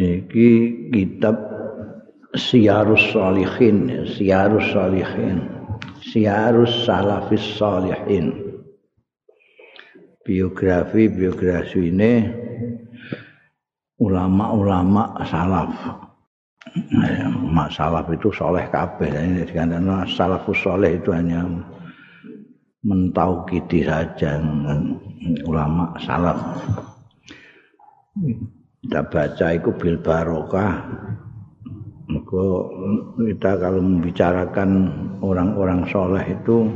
iki kitab Siyarus Salihin, Siyarus Salihin, Siyarus Salafis Salihin. Biografi biografi ini ulama-ulama salaf. Mak salaf itu soleh kabeh. Salafus soleh itu hanya kiti saja ulama salaf. Kita baca itu bil barokah Maka kita kalau membicarakan orang-orang soleh itu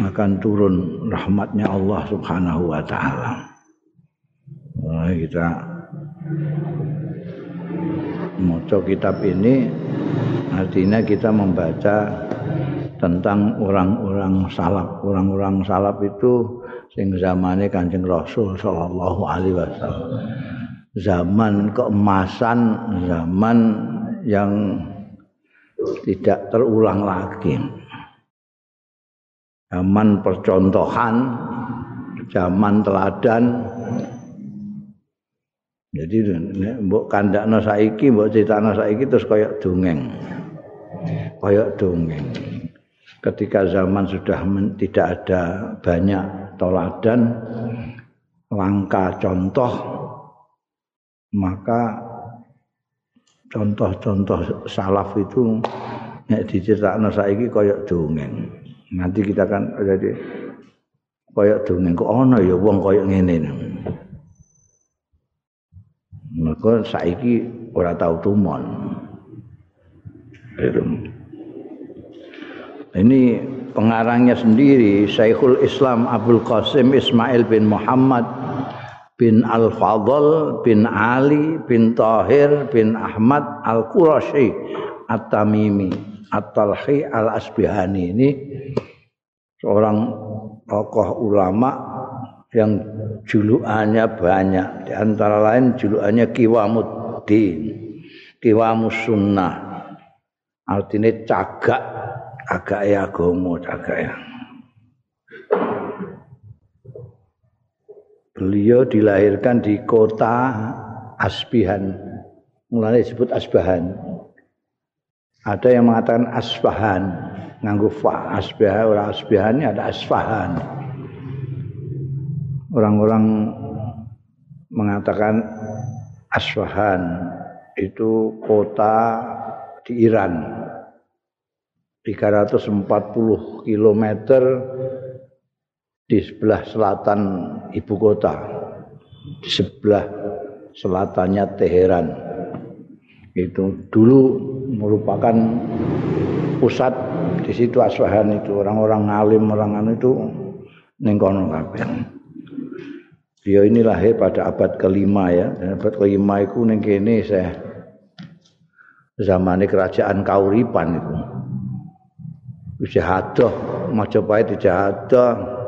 akan turun rahmatnya Allah subhanahu wa ta'ala. Nah, kita moco kitab ini artinya kita membaca tentang orang-orang salaf. Orang-orang salaf itu sing zamane Kanjeng Rasul sallallahu alaihi wasallam. zaman keemasan, zaman yang tidak terulang lagi. Zaman percontohan, zaman teladan. Jadi mbok kandakno saiki, mbok critakno saiki terus kaya dongeng. Kaya dongeng. Ketika zaman sudah tidak ada banyak teladan, langka contoh, maka contoh-contoh salaf itu nek diceritakno saiki kaya dongeng. Nanti kita kan jadi kaya dongeng kok ana ya wong kaya ngene. Maka saiki ora tau tumon. Ini pengarangnya sendiri Syekhul Islam Abdul Qasim Ismail bin Muhammad bin Al-Fadl bin Ali bin Tahir bin Ahmad Al-Qurashi At-Tamimi At-Talhi Al-Asbihani. Ini seorang tokoh ulama yang julukannya banyak. Di antara lain julukannya Kiwamuddin Kiwamus Sunnah artinya cagak agak ya agama cagak ya Beliau dilahirkan di kota Asbihan. Mulanya disebut Asbahan. Ada yang mengatakan Asbahan. Nganggu fa Asbahan, orang Asbahan ini ada Asfahan. Orang-orang mengatakan Asfahan itu kota di Iran. 340 kilometer di sebelah selatan ibu kota di sebelah selatannya Teheran itu dulu merupakan pusat di situ Aswahan itu orang-orang ngalim orang anu itu nengkono kabeh. Dia ini lahir pada abad kelima ya, dan abad kelima itu neng kene saya zaman kerajaan Kauripan itu. Jahadah, Majapahit Jahadah,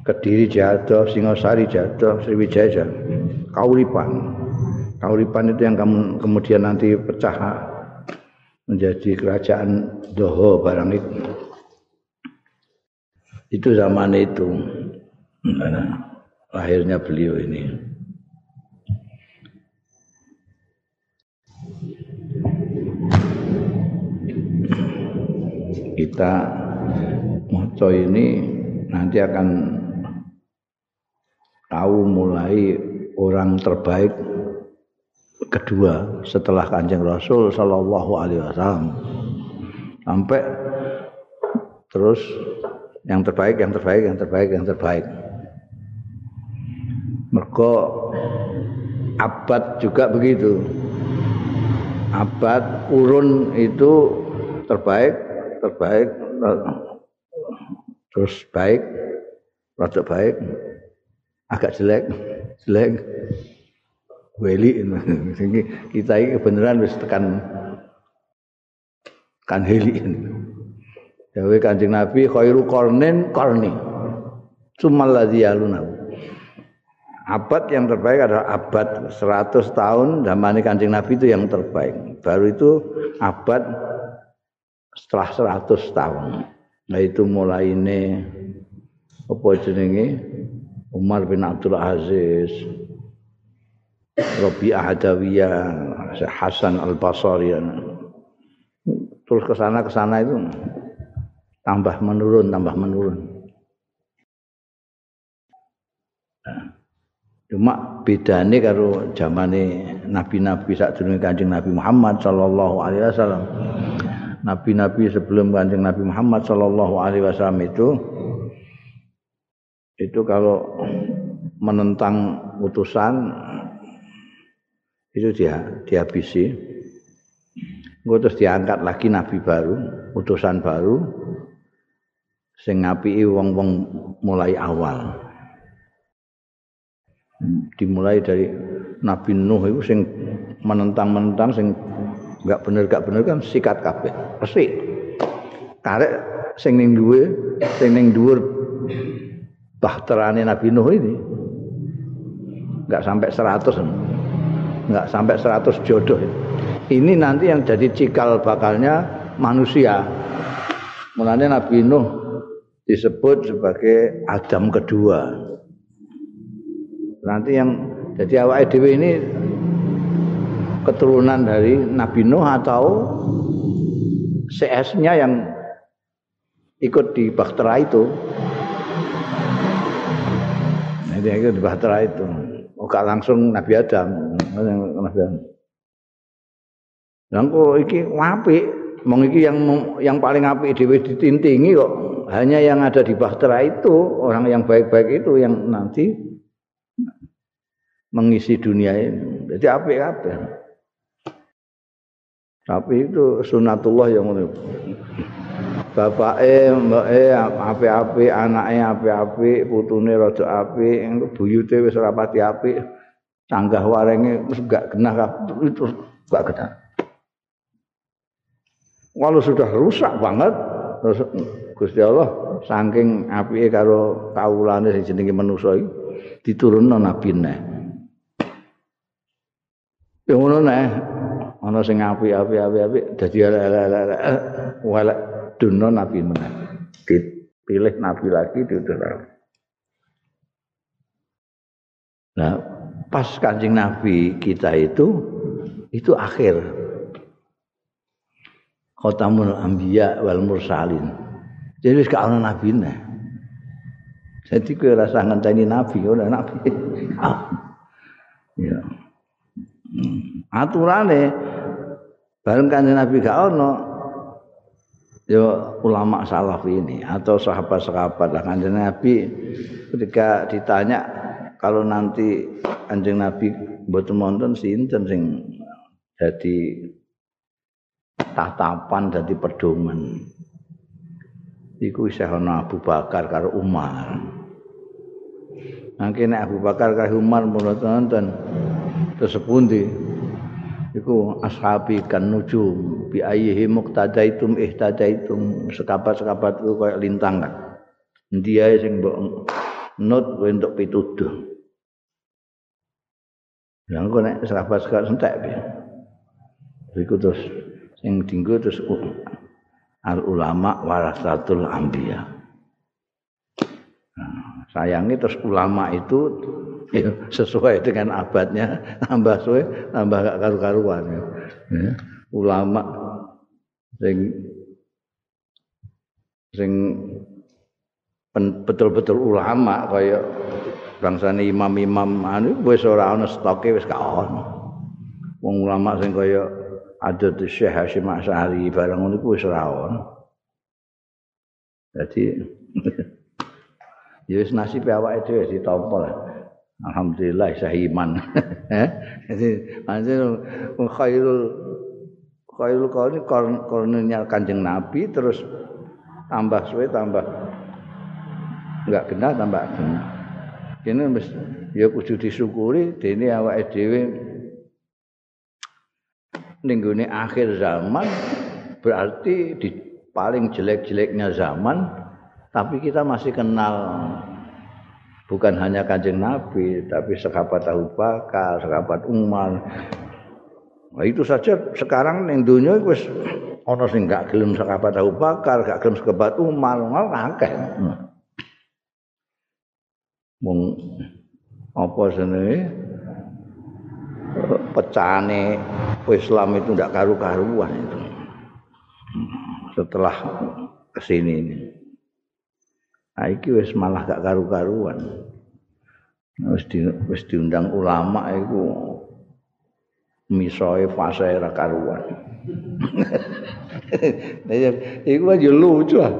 Kediri jatuh, Singosari jatuh, Sriwijaya jatuh. Kauripan. Kauripan itu yang kemudian nanti pecah menjadi kerajaan Doho barang itu. Itu zaman itu. Lahirnya beliau ini. Kita moco ini nanti akan tahu mulai orang terbaik kedua setelah kanjeng Rasul Shallallahu Alaihi Wasallam. Sampai terus yang terbaik yang terbaik yang terbaik yang terbaik. Mereka abad juga begitu. Abad urun itu terbaik terbaik terus baik rada baik agak jelek jelek weli kita ini kebenaran wis tekan kan heli Dawe Kanjeng Nabi khairu qarnin qarni. Sumal ladzi Abad yang terbaik adalah abad 100 tahun zaman Kanjeng Nabi itu yang terbaik. Baru itu abad setelah 100 tahun. Nah itu mulai ini apa jenenge Umar bin Abdul Aziz Rabi'ah Adawiyah, Hasan Al-Basri. Terus ke sana ke sana itu tambah menurun, tambah menurun. Cuma bedane karo zamane nabi-nabi sadurunge Kanjeng Nabi Muhammad sallallahu alaihi wasallam. Nabi-nabi sebelum Kanjeng Nabi Muhammad sallallahu alaihi wasallam itu itu kalau menentang utusan itu dia dihabisi. Terus diangkat lagi nabi baru, utusan baru sing ngapiki wong-wong mulai awal. dimulai dari Nabi Nuh itu sing menentang-menentang sing enggak bener enggak bener kan sikat kabeh. Resik. Karek sing ning duwe, sing ning dhuwur bahterane Nabi Nuh ini enggak sampai 100 enggak sampai 100 jodoh. Ini nanti yang jadi cikal bakalnya manusia. Mulanya Nabi Nuh disebut sebagai Adam kedua. Nanti yang jadi awak dhewe ini keturunan dari Nabi Nuh atau CS-nya yang ikut di Bahtera itu. Nah, dia ikut di Bahtera itu. Oh, langsung Nabi Adam. Nabi Adam. Lah kok iki apik, mong iki yang yang paling apik dhewe ditintingi kok. Hanya yang ada di Bahtera itu, orang yang baik-baik itu yang nanti mengisi dunia ini. Jadi apik-apik. Tapi itu sunatullah yang ngono. Bapake, mbake apik-apik, anake apik-apik, putune rada apik, buyute wis ora pati apik. Canggah warenge wis gak genah terus gak genah. Kalau sudah rusak banget, Gusti Allah saking apike karo kawulane sing jenenge manusa iki diturunno nabi neh. Ya ngono neh. Ana sing apik-apik apik-apik dadi wala duno nabi meneh. Dipilih nabi lagi diutus Nah, pas kancing nabi kita itu itu akhir khotamul anbiya wal mursalin. Jadi gak ana nabine. Jadi kowe rasa ngenteni nabi ora nabi. ya. Hmm. Aturane bareng kanjeng Nabi gak ono. Ya ulama salaf ini atau sahabat-sahabat lah. Kanjeng Nabi ketika ditanya kalau nanti kanjeng Nabi mboten wonten sinten sing jadi tatapan dadi pedoman? Iku isih ana Abu Bakar karo Umar. Nangkene Abu Bakar karo Umar mulo nonton terus sepundi iku ashabi kan nujum bi ayyihi muqtadaitum ihtadaitum. Sekapat-sekapat itu kayak lintang kan dia sing mbok nut untuk pituduh. Yang kok nek sekapat-sekapat entek piye? Iku terus sing dinggo terus al ulama warasatul anbiya. Nah, sayangnya terus ulama itu ya, sesuai dengan abadnya tambah suwe tambah gak karu-karuan ya. ya. ulama sing sing betul-betul ulama kaya bangsane imam-imam anu wis ora ana stoke wis gak ono wong ulama sing kaya ada di Syekh Hashim Asy'ari barang ngono wis ora ono dadi ya wis nasib awake dhewe ditampa lah Alhamdulillah saya iman. Eh? Jadi anjir khairul khairul qauli kornenya Kanjeng Nabi terus tambah suwe tambah enggak kenal tambah kenal. Kene wis ya kudu disyukuri dene awake dhewe ning akhir zaman berarti di paling jelek-jeleknya zaman tapi kita masih kenal bukan hanya kanjeng Nabi, tapi sahabat Abu Bakar, sahabat Umar. Nah, itu saja sekarang yang dunia wis ana sing gak gelem sahabat Abu Bakar, gak gelem sahabat Umar, ngono akeh. Mung apa jenenge? pecahane Islam itu tidak karu-karuan itu setelah ke sini ini nah, iki wis malah gak karu-karuan wis di, wis diundang ulama itu misoe fase ra karuan Iku ya lucu ah.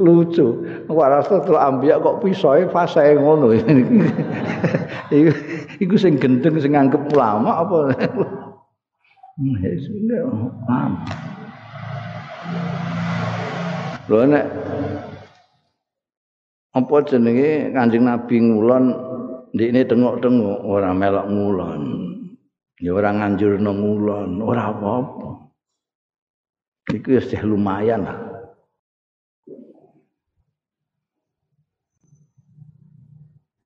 Lucu. Warasa telah ambiak kok pisoe fase ngono. iku iku sing gendeng sing nganggep ulama apa? Lho nek apa jenenge Kanjeng Nabi ngulon ndekne tengok-tengok ora melok ngulon. Ya ora nganjurno ngulon, ora apa-apa. Iku ya lumayan lah.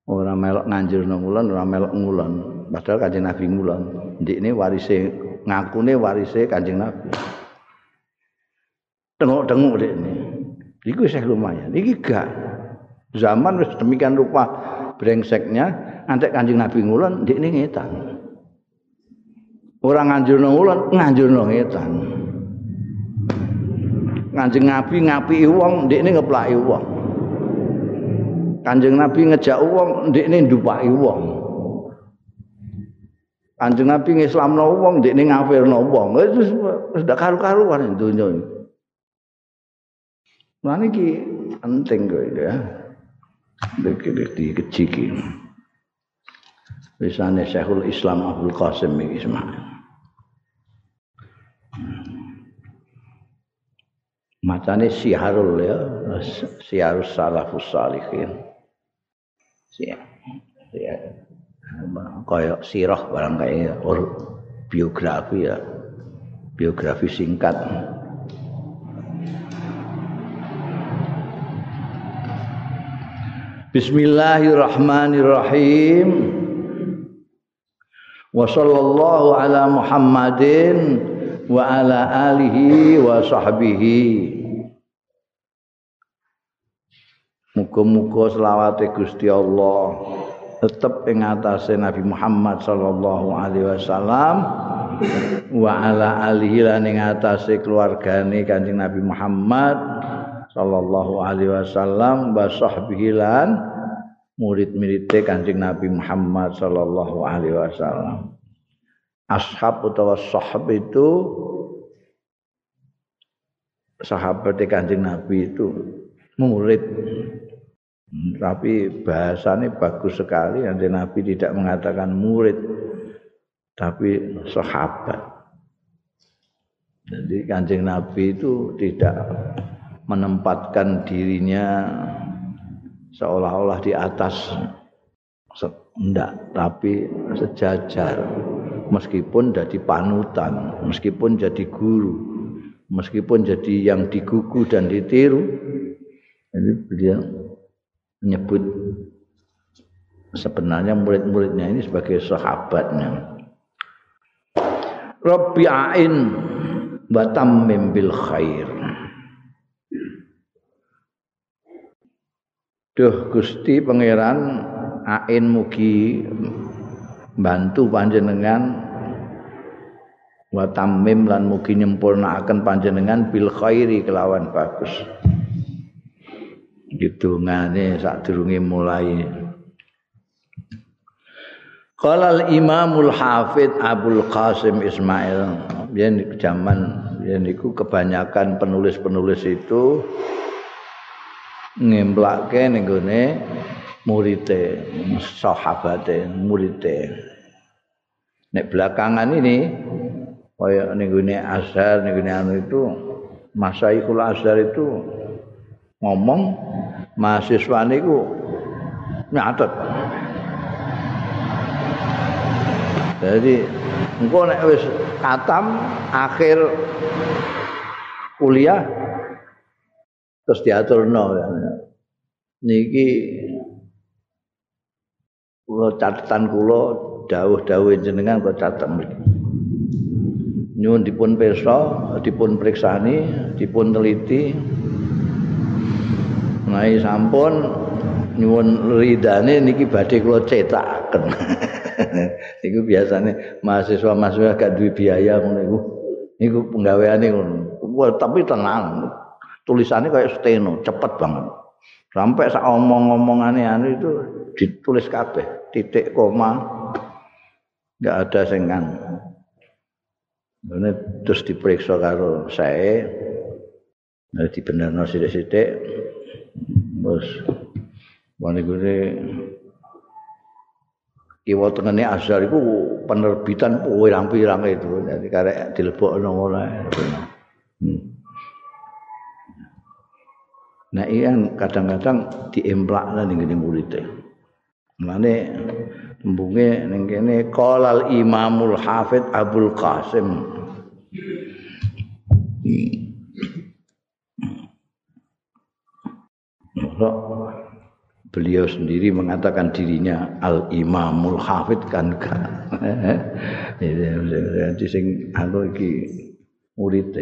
Orang melok nganjur ngulon, orang melok ngulon. Padahal kanjeng Nabi ngulon. Ini warise ngakune warise kanjeng Nabi. Tengok-tengok ini. Iku sih lumayan. Iki gak. Zaman wis demikian rupa brengseknya, antek kanjeng Nabi ngulon, di ini ngetan. Orang nganjur ngulon, nganjur ngetan. Kanjeng Nabi ngapi wong, ndekne ngeplaki wong. Kanjeng Nabi ngejak wong, ndekne ndupaki wong. Kanjeng Nabi ngislamno wong, ndekne ngafirno wong. Wis sudah karu-karuan donya iki. Nah ini penting kok ya. Dikit-dikit keciki. Misalnya Syekhul Islam Abdul Qasim Ismail. macane siharul ya. Siharus salafus salihin. Ya ya kaya sirah barang kaya biografi ya. Biografi singkat Bismillahirrahmanirrahim. Wa sallallahu ala Muhammadin wa ala alihi wa sahbihi. Muga-muga selawate Gusti Allah tetep ing Nabi Muhammad sallallahu alaihi wasallam wa ala alihi lan ing atase keluargane Kanjeng Nabi Muhammad sallallahu alaihi wasallam wa sahbihi lan murid-muride Kanjeng Nabi Muhammad sallallahu alaihi wasallam. Ashab utawa sahab itu sahabat Kanjeng Nabi itu murid. Tapi bahasanya bagus sekali. Nanti Nabi tidak mengatakan murid tapi sahabat. Jadi kanjeng Nabi itu tidak menempatkan dirinya seolah-olah di atas enggak tapi sejajar meskipun jadi panutan meskipun jadi guru meskipun jadi yang digugu dan ditiru jadi beliau menyebut sebenarnya murid-muridnya ini sebagai sahabatnya. Rabbi a'in batam bil khair. Duh Gusti pangeran ain mugi bantu panjenengan wa tamim lan mugi nyempurnakaken panjenengan bil khairi kelawan bagus. Ngane sadurunge mulai. Qala al-Imamul Hafid Abdul Qasim Ismail. Yen zaman yen kebanyakan penulis-penulis itu ngemplake ning gone murite sahabate murite nek belakangan ini kaya ning gone Azhar ning gone anu itu Masaikul Azhar itu ngomong mahasiswa niku nyatet. Jadi engko nek wis katam akhir kuliah terus diaturno niki kula catatan kula dawuh-dawuh jenengan kula catet mriki nyuwun dipun pirsa dipun priksani dipun teliti Nai sampun nyuwun ridane niki badhe kula cetaken. iku biasane mahasiswa-mahasiswa gak duwe biaya ngono iku. Iku penggaweane ngono. Tapi tenang. Tulisannya kayak steno, cepet banget. Sampai sak omong-omongane anu itu ditulis kabeh, titik koma. Enggak ada sing kan. terus diperiksa karo saya. Nah, dibenerno sithik-sithik. Terus Wani gune kiwa tengene asal iku penerbitan pirang-pirang itu jadi karek dilebokno ngono hmm. Nah iya kadang-kadang diemplak lah ning ngene murid Mane tembunge ning kene qalal Imamul Hafid Abdul Qasim. Beliau sendiri mengatakan dirinya al imamul hafid kan jadi sing anu iki murid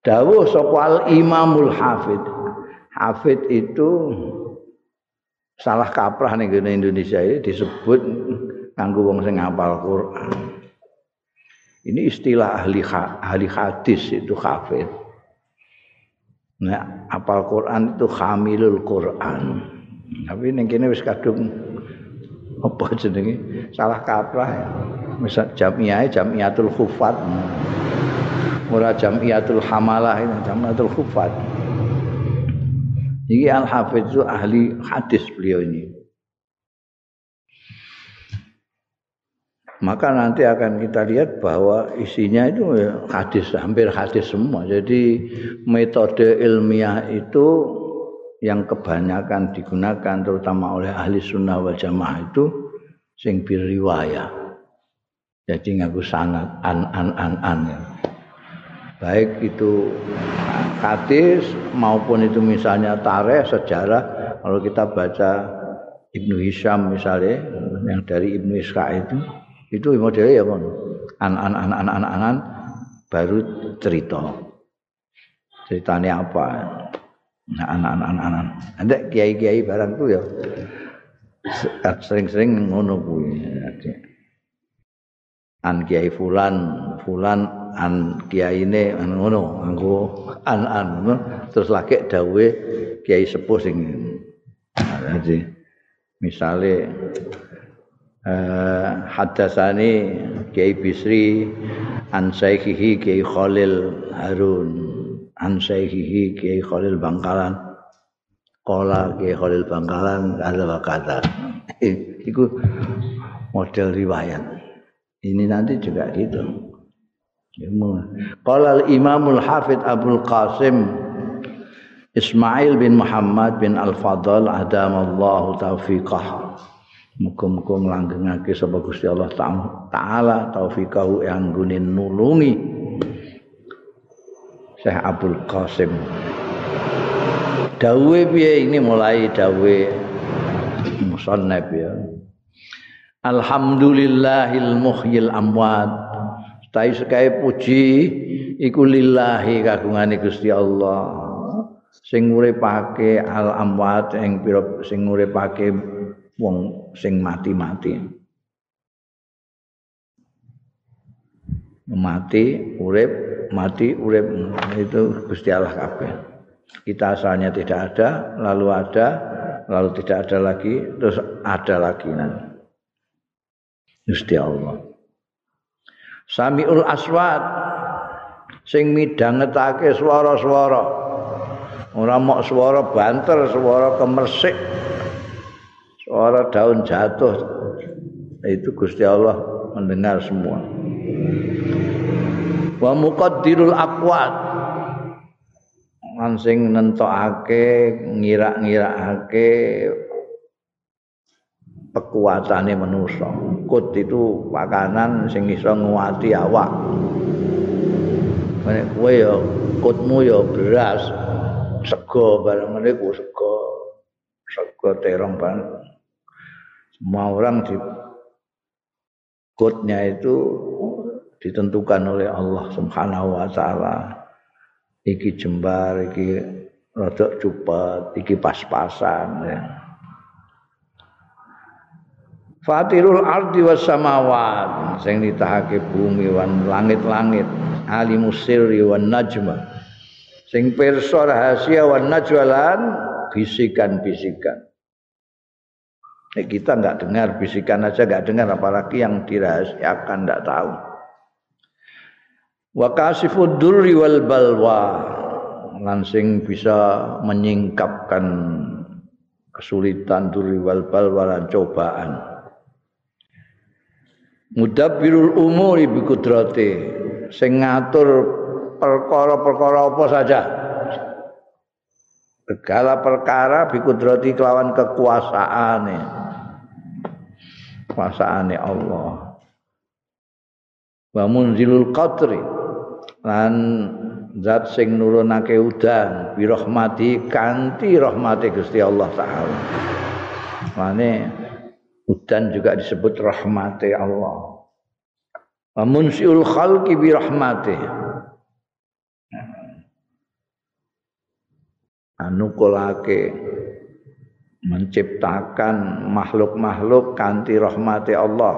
dawuh sapa al imamul hafid hafid itu salah kaprah ning Indonesia ini disebut kanggo wong sing ngapal Quran ini istilah ahli ahli hadis itu hafid nah apal Quran itu hamilul Quran Tapi ning kene wis kadung apa jenenge? Salah kaprah ya. Misal jamiah jamiatul khufat. Ora jamiatul hamalah jamiatul khufat. Ini Al-Hafidh itu ahli hadis beliau ini. Maka nanti akan kita lihat bahwa isinya itu hadis, hampir hadis semua. Jadi metode ilmiah itu yang kebanyakan digunakan terutama oleh ahli sunnah wal jamaah itu sing riwayah. Jadi ngaku sangat an an an an. Baik itu hadis maupun itu misalnya tarikh sejarah kalau kita baca Ibnu Hisham misalnya yang dari Ibnu Ishaq itu itu modelnya ya kan an an an an an an, an baru cerita ceritanya apa Nah, anak-anak-anak. Ada kiai-kiai barang tuh ya sering-sering ngono kuwi. An kiai fulan, fulan an kiai ini an ngono, anggo an an terus lagi dawe kiai sepuh sing. Jadi misale eh hadasani kiai Bisri an Syekhi kiai Khalil Harun an sayyihi Kiai Khalil Bangkalan. Kola Kiai Khalil Bangkalan ada kata itu model riwayat. Ini nanti juga gitu Qala al-Imamul Hafid Abdul Qasim Ismail bin Muhammad bin Al-Fadl adamallahu taufiqah Muga-muga nglanggengake sapa Gusti Allah taala taufiqahu yang gunin nulungi Syekh Abdul Qasim. Dawe piye ini mulai dawe musannaf ya. Alhamdulillahil muhyil amwat. Tai sekai puji iku lillahi kagungane Gusti Allah. Sing uripake al amwat ing pira sing uripake wong sing mati-mati. Mati, urip, mati urip itu Gusti Allah kabeh. Kita asalnya tidak ada, lalu ada, lalu tidak ada lagi, terus ada lagi nanti. Gusti Allah. Samiul aswat sing midhangetake swara-swara. Ora mok swara banter, swara kemersik. Suara daun jatuh. Itu Gusti Allah mendengar semua. wa muqaddirul aqwat lan sing nentokake ngira-ngirakake kekuatane manusa kut itu pakanan sing iso nguati awak nek kowe ya kutmu ya beras sego bareng ngene ku sego sego terong banget semua orang di kutnya itu ditentukan oleh Allah Subhanahu wa taala. Iki jembar, iki rodok cupet, iki pas-pasan ya. Fatirul ardi was samawat. Sing nitahake bumi wan langit-langit. Alimus sirri wan najma. Sing pirsa rahasia wan najwalan bisikan-bisikan. Nek kita nggak dengar bisikan aja nggak dengar apalagi yang dirahasiakan nggak tahu. Wa kasifud durri wal balwa. Langsing bisa menyingkapkan kesulitan durri wal balwa dan cobaan mudabbirul umuri bi kudrati sing ngatur perkara-perkara apa saja. Segala perkara bi kudrati kelawan kekuasaane. Kekuasaane Allah. Wa munzilul qadri. Lan zat sing nurunake udan. Bi rahmati kanthi rahmati Gusti Allah taala. Mane Hudan juga disebut rahmati Allah. Munsiul khalqi bi rahmati. Anukulake menciptakan makhluk-makhluk kanti rahmati Allah.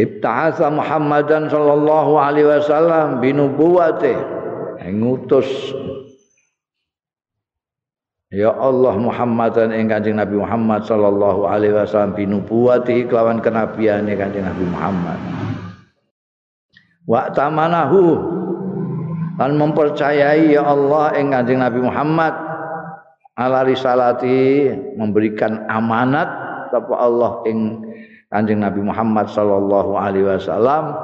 Ibta'asa Muhammadan sallallahu alaihi wasallam binubuwati ngutus Ya Allah Muhammadan ing Kanjeng Nabi Muhammad sallallahu alaihi wasallam binubuwati kelawan kenabiane Kanjeng Nabi Muhammad. Wa tamanahu dan mempercayai ya Allah ing Kanjeng Nabi Muhammad ala risalati memberikan amanat sapa Allah ing Kanjeng Nabi Muhammad sallallahu alaihi wasallam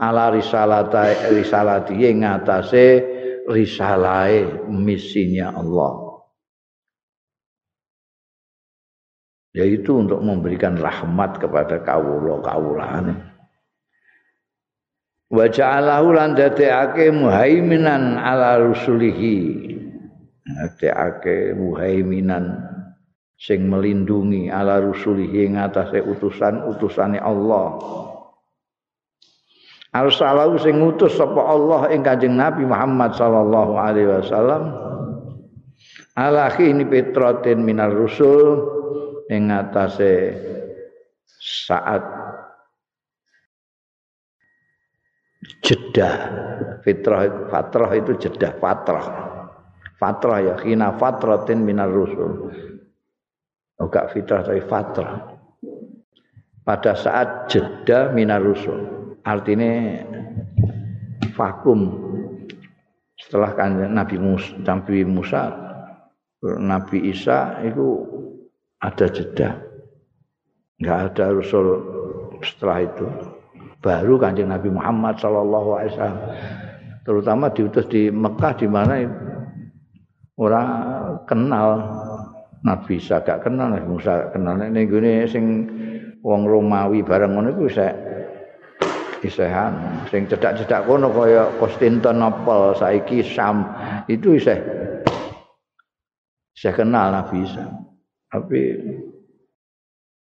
ala risalata risalati ing ngatasé risalahe misinya Allah. Yaitu untuk memberikan rahmat kepada kawula kawulane. Wa ja'alahu lan dadekake muhaiminan ala rusulihi. Dadekake muhaiminan sing melindungi ala rusulihi ing atase utusan-utusane Allah. Arsalahu sing ngutus sapa Allah ing Kanjeng Nabi Muhammad sallallahu alaihi wasallam. Ala khini petratin minar rusul ing atase saat jeda fitrah fatrah itu jeda fatrah. Fatrah ya khina fatratin minar rusul. Enggak oh, fitrah tapi fatrah. Pada saat jeda minar rusul artinya vakum. Setelah kan Nabi Musa, Nabi Musa Nabi Isa itu ada jeda. Nggak ada rasul setelah itu. Baru kanjeng Nabi Muhammad Shallallahu Alaihi Wasallam. Terutama diutus di Mekah di mana orang kenal. Nabi Isa gak kenal Nabi Musa kenal. Ini gini sing wong Romawi bareng ngono iku saya isehan sing cedak-cedak kono kaya Konstantinopel saiki Sam. Itu isih saya kenal Nabi Isa tapi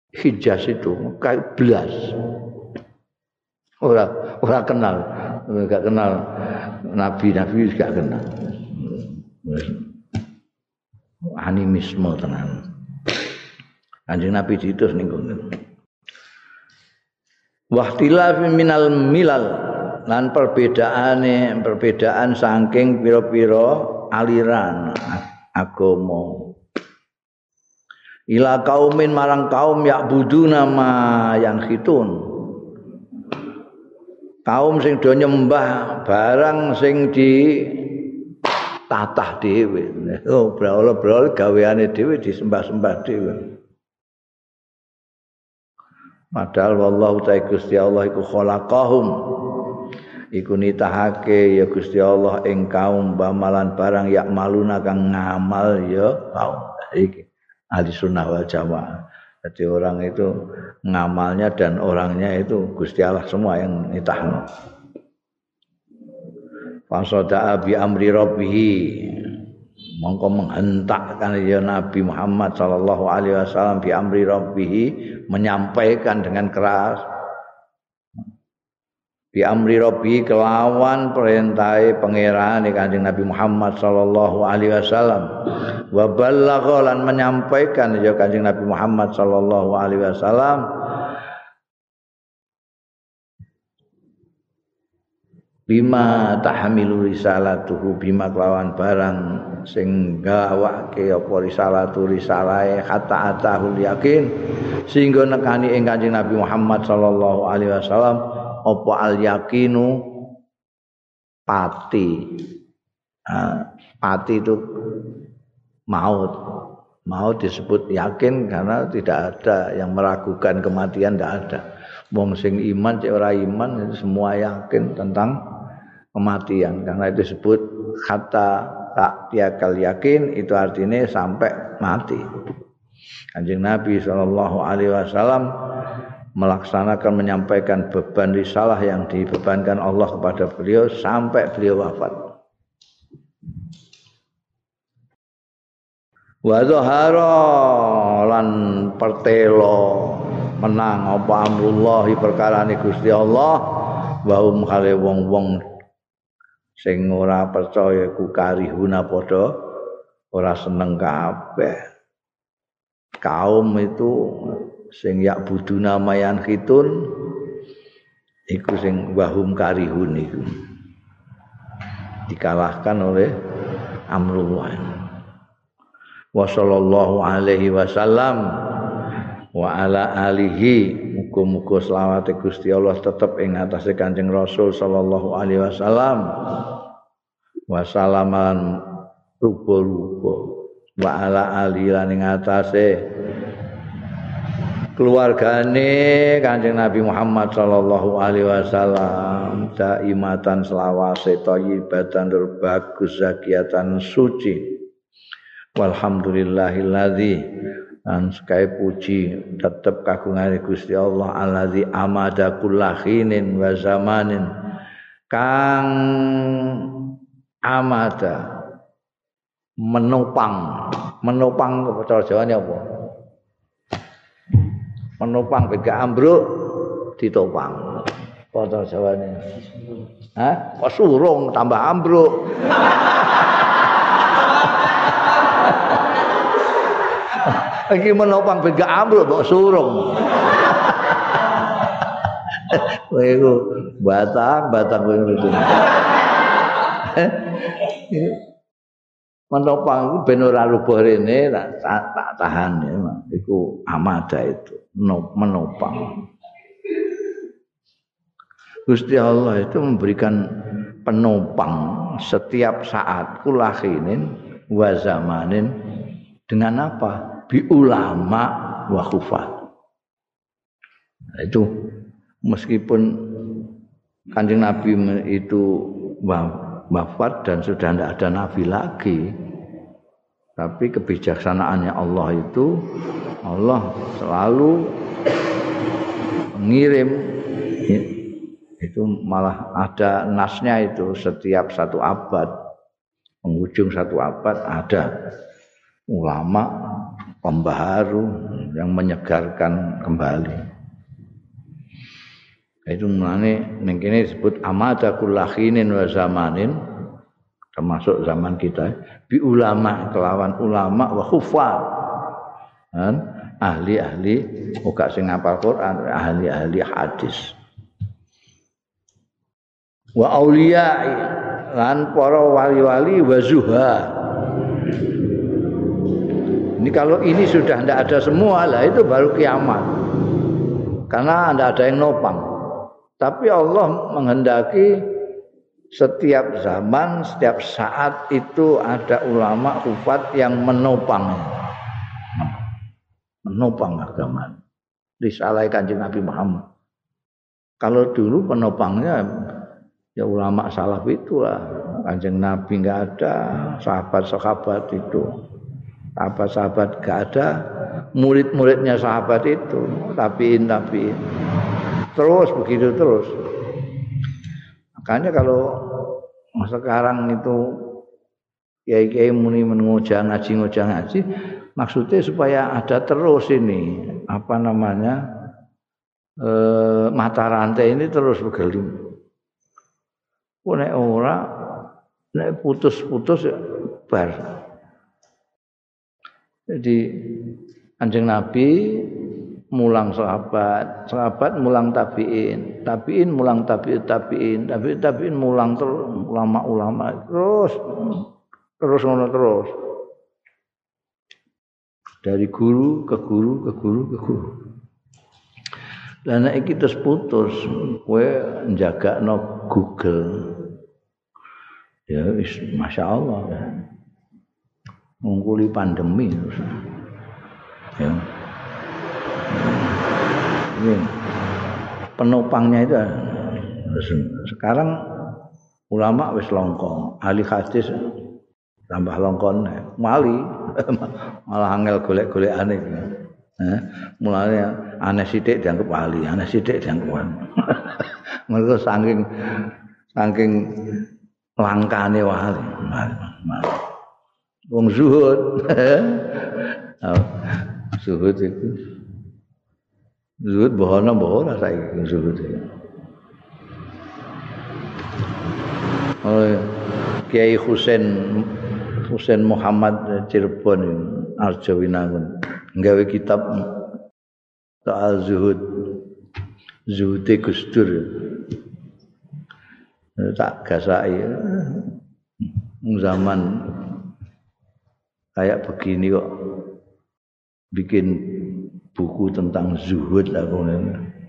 Hijaz itu kayak belas. Orang orang kenal. Nggak kenal. Nabi nabi nggak kenal. Animisme tenan. Anjing nabi itu ning Wahtilaf minal milal lan perbedaane perbedaan saking pira-pira aliran agama ila kaumin marang kaum yak budu nama yang khitun kaum sing do nyembah barang sing di tatah dhewe. Oh brawl-brawl gaweane dhewe disembah-sembah dhewe. Padahal wallahu ta'ala Gusti Allah iku khalaqahum. Iku nitahake ya Gusti Allah ing kaum bamalan barang yak maluna kang ngamal ya kaum. Iki ahli sunnah wal jamaah. Jadi orang itu ngamalnya dan orangnya itu Gusti Allah semua yang nitahno. Fasoda'a bi amri rabbihi mongko menghentakkan ya Nabi Muhammad sallallahu alaihi wasallam bi amri rabbihi menyampaikan dengan keras bi amri rabbi kelawan perintahe pangeran Kanjeng Nabi Muhammad sallallahu alaihi wasallam. Wa ballagha menyampaikan ya Kanjeng Nabi Muhammad sallallahu alaihi wasallam. Bima tahmilu risalatuhu bima kelawan barang sing gawake apa risalatu risalahe hatta atahul yakin. Sehingga nekani ing Kanjeng Nabi Muhammad sallallahu alaihi wasallam apa al yakinu? Pati. Pati itu maut. Maut disebut yakin karena tidak ada yang meragukan kematian tidak ada. Wong sing iman cek ora iman semua yakin tentang kematian. Karena itu disebut kata tak tiakal yakin itu artinya sampai mati. Kanjeng Nabi Shallallahu Alaihi Wasallam melaksanakan menyampaikan beban risalah yang dibebankan Allah kepada beliau sampai beliau wafat. Wa lan pertelo menang apa amrullah perkara Gusti Allah wa hum kale wong-wong sing ora percaya ku karihuna padha ora seneng kabeh. Kaum itu sing yak buduna mayan khitun iku sing wahum karihun iku. Dikalahkan oleh Amrullah wa sallallahu alaihi wasallam wa ala alihi muga-muga selawat Gusti Allah tetep ing atase Kanjeng Rasul sallallahu alaihi wasallam. Wa salaman rupa-rupa. Wa ala alihi lan ing atase keluargane Kanjeng Nabi Muhammad sallallahu alaihi wasallam daimatan selawase thayyibatan bagus zakiatan suci. Walhamdulillahilladzi dan sekali puji tetap kagungan Gusti Allah alladzi amada kullahinin wa zamanin. Kang amada menopang. Menopang cara Jawane apa menopang bega ambruk ditopang apa jawane Hah? Kok surung tambah ambruk. Iki menopang bega ambruk kok surung. Kowe batang batang ngono. menopang iku ben ora rubuh tak, tak tahan ya iku amada itu menopang. Gusti Allah itu memberikan penopang setiap saat kulahinin wa zamanin dengan apa? Bi ulama wa nah, itu meskipun kanjeng Nabi itu wafat dan sudah tidak ada nabi lagi. Tapi kebijaksanaannya Allah itu Allah selalu mengirim. Itu malah ada nasnya itu setiap satu abad. Penghujung satu abad ada ulama pembaharu yang menyegarkan kembali itu mulane ning kene disebut amada kullahinin wa zamanin termasuk zaman kita bi ulama kelawan ulama wa khufal kan? Ahli-ahli muka sing ngapal Quran ahli-ahli hadis. Wa auliya lan para wali-wali wa zuha. Ini kalau ini sudah tidak ada semua lah itu baru kiamat. Karena tidak ada yang nopang tapi Allah menghendaki setiap zaman, setiap saat itu ada ulama ufat yang menopang. Menopang agama. Risalah kanjeng Nabi Muhammad. Kalau dulu penopangnya ya ulama salaf itulah. Kanjeng Nabi nggak ada, sahabat-sahabat itu. Sahabat-sahabat nggak ada, murid-muridnya sahabat itu, tabiin tabiin terus begitu terus makanya kalau sekarang itu kiai-kiai muni menguja ngaji nguja ngaji maksudnya supaya ada terus ini apa namanya e, mata rantai ini terus bergelim nek ora nek putus-putus ya bar. Jadi Anjing Nabi mulang sahabat, sahabat mulang tabiin, tabiin mulang tabiin, tabiin, tabiin, tabiin mulang terus ulama-ulama terus terus ngono terus. Dari guru ke guru ke guru ke guru. Dan iki terus putus, kowe njagakno Google. Ya wis masyaallah. Mungkuli pandemi ya. Ini penopangnya itu sekarang ulama wis longkong, ahli hadis tambah longkon mali malah angel golek-golekane iki. Eh, mulane aneh sithik dianggap ahli, aneh sithik dianggap Mereka saking saking langkane wali. Wong zuhud. zuhud itu Zuhud bohono mbok ora saiki zuhud. Oleh Kiai Husain Husain Muhammad Cirebon Arjawinangun nggawe kitab soal zuhud. Zuhud e Gustur. Tak gasai zaman kayak begini kok bikin buku tentang zuhud aku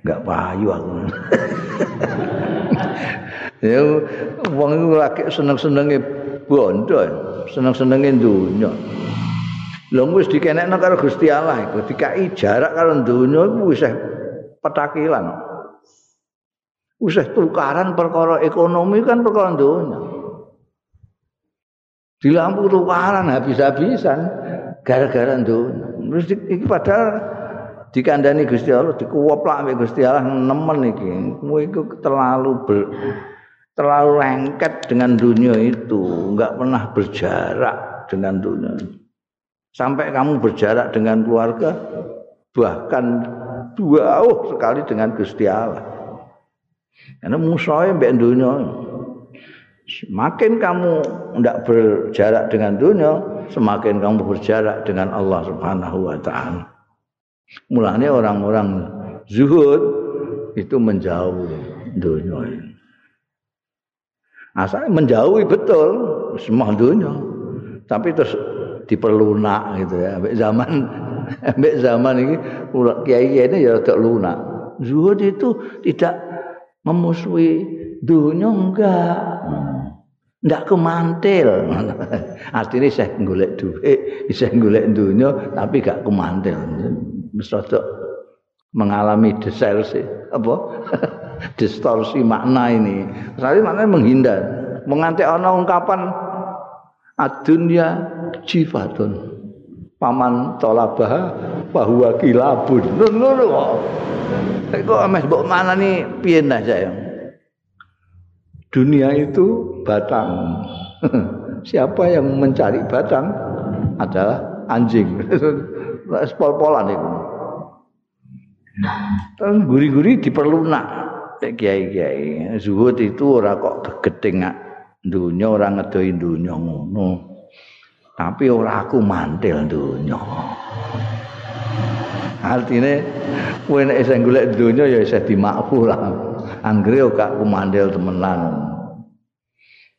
nggak payu aku. Ya wong iku lagi seneng-senenge bondo seneng-senenge dunya. Lho wis dikenekno karo Gusti Allah iku dikai jarak karo dunya iku wis petakilan. Wis tukaran perkara ekonomi kan perkara dunya. Dilampu tukaran habis-habisan gara-gara dunya. Terus iki padahal dikandani Gusti Allah dikuwoplak ambek Gusti Allah nemen iki. Kowe iku terlalu ber, terlalu lengket dengan dunia itu, enggak pernah berjarak dengan dunia. Sampai kamu berjarak dengan keluarga bahkan jauh sekali dengan Gusti Allah. Karena musuhnya mbek dunia. Semakin kamu tidak berjarak dengan dunia, semakin kamu berjarak dengan Allah Subhanahu wa taala. Mulanya orang-orang zuhud itu menjauh dunia. Asalnya menjauhi betul semua dunia. Tapi terus diperlunak gitu ya. Sampai zaman sampai zaman ini kiai ini ya tidak lunak. Zuhud itu tidak memusuhi dunia enggak. ndak kemantil. Artine saya golek duit, saya golek dunya tapi gak kemantil. Mesti mengalami distorsi apa? distorsi makna ini. Saya maknanya menghindar. Menganti ana ungkapan adunya jifatun. Paman tolabah bahwa kilabun. Ngono kok. Kok ames mbok mana nih piye saya? dunia itu batang. Siapa yang mencari batang adalah anjing. Pol-polan itu. Guri-guri diperlunak kiai-kiai. Zuhud itu ora kok gedeng dunya ora ngedoi dunya ngono. Tapi ora aku mantil dunya. Artine kowe nek isih golek dunya ya isih dimakfu lah. anggere gak kumandel temenan.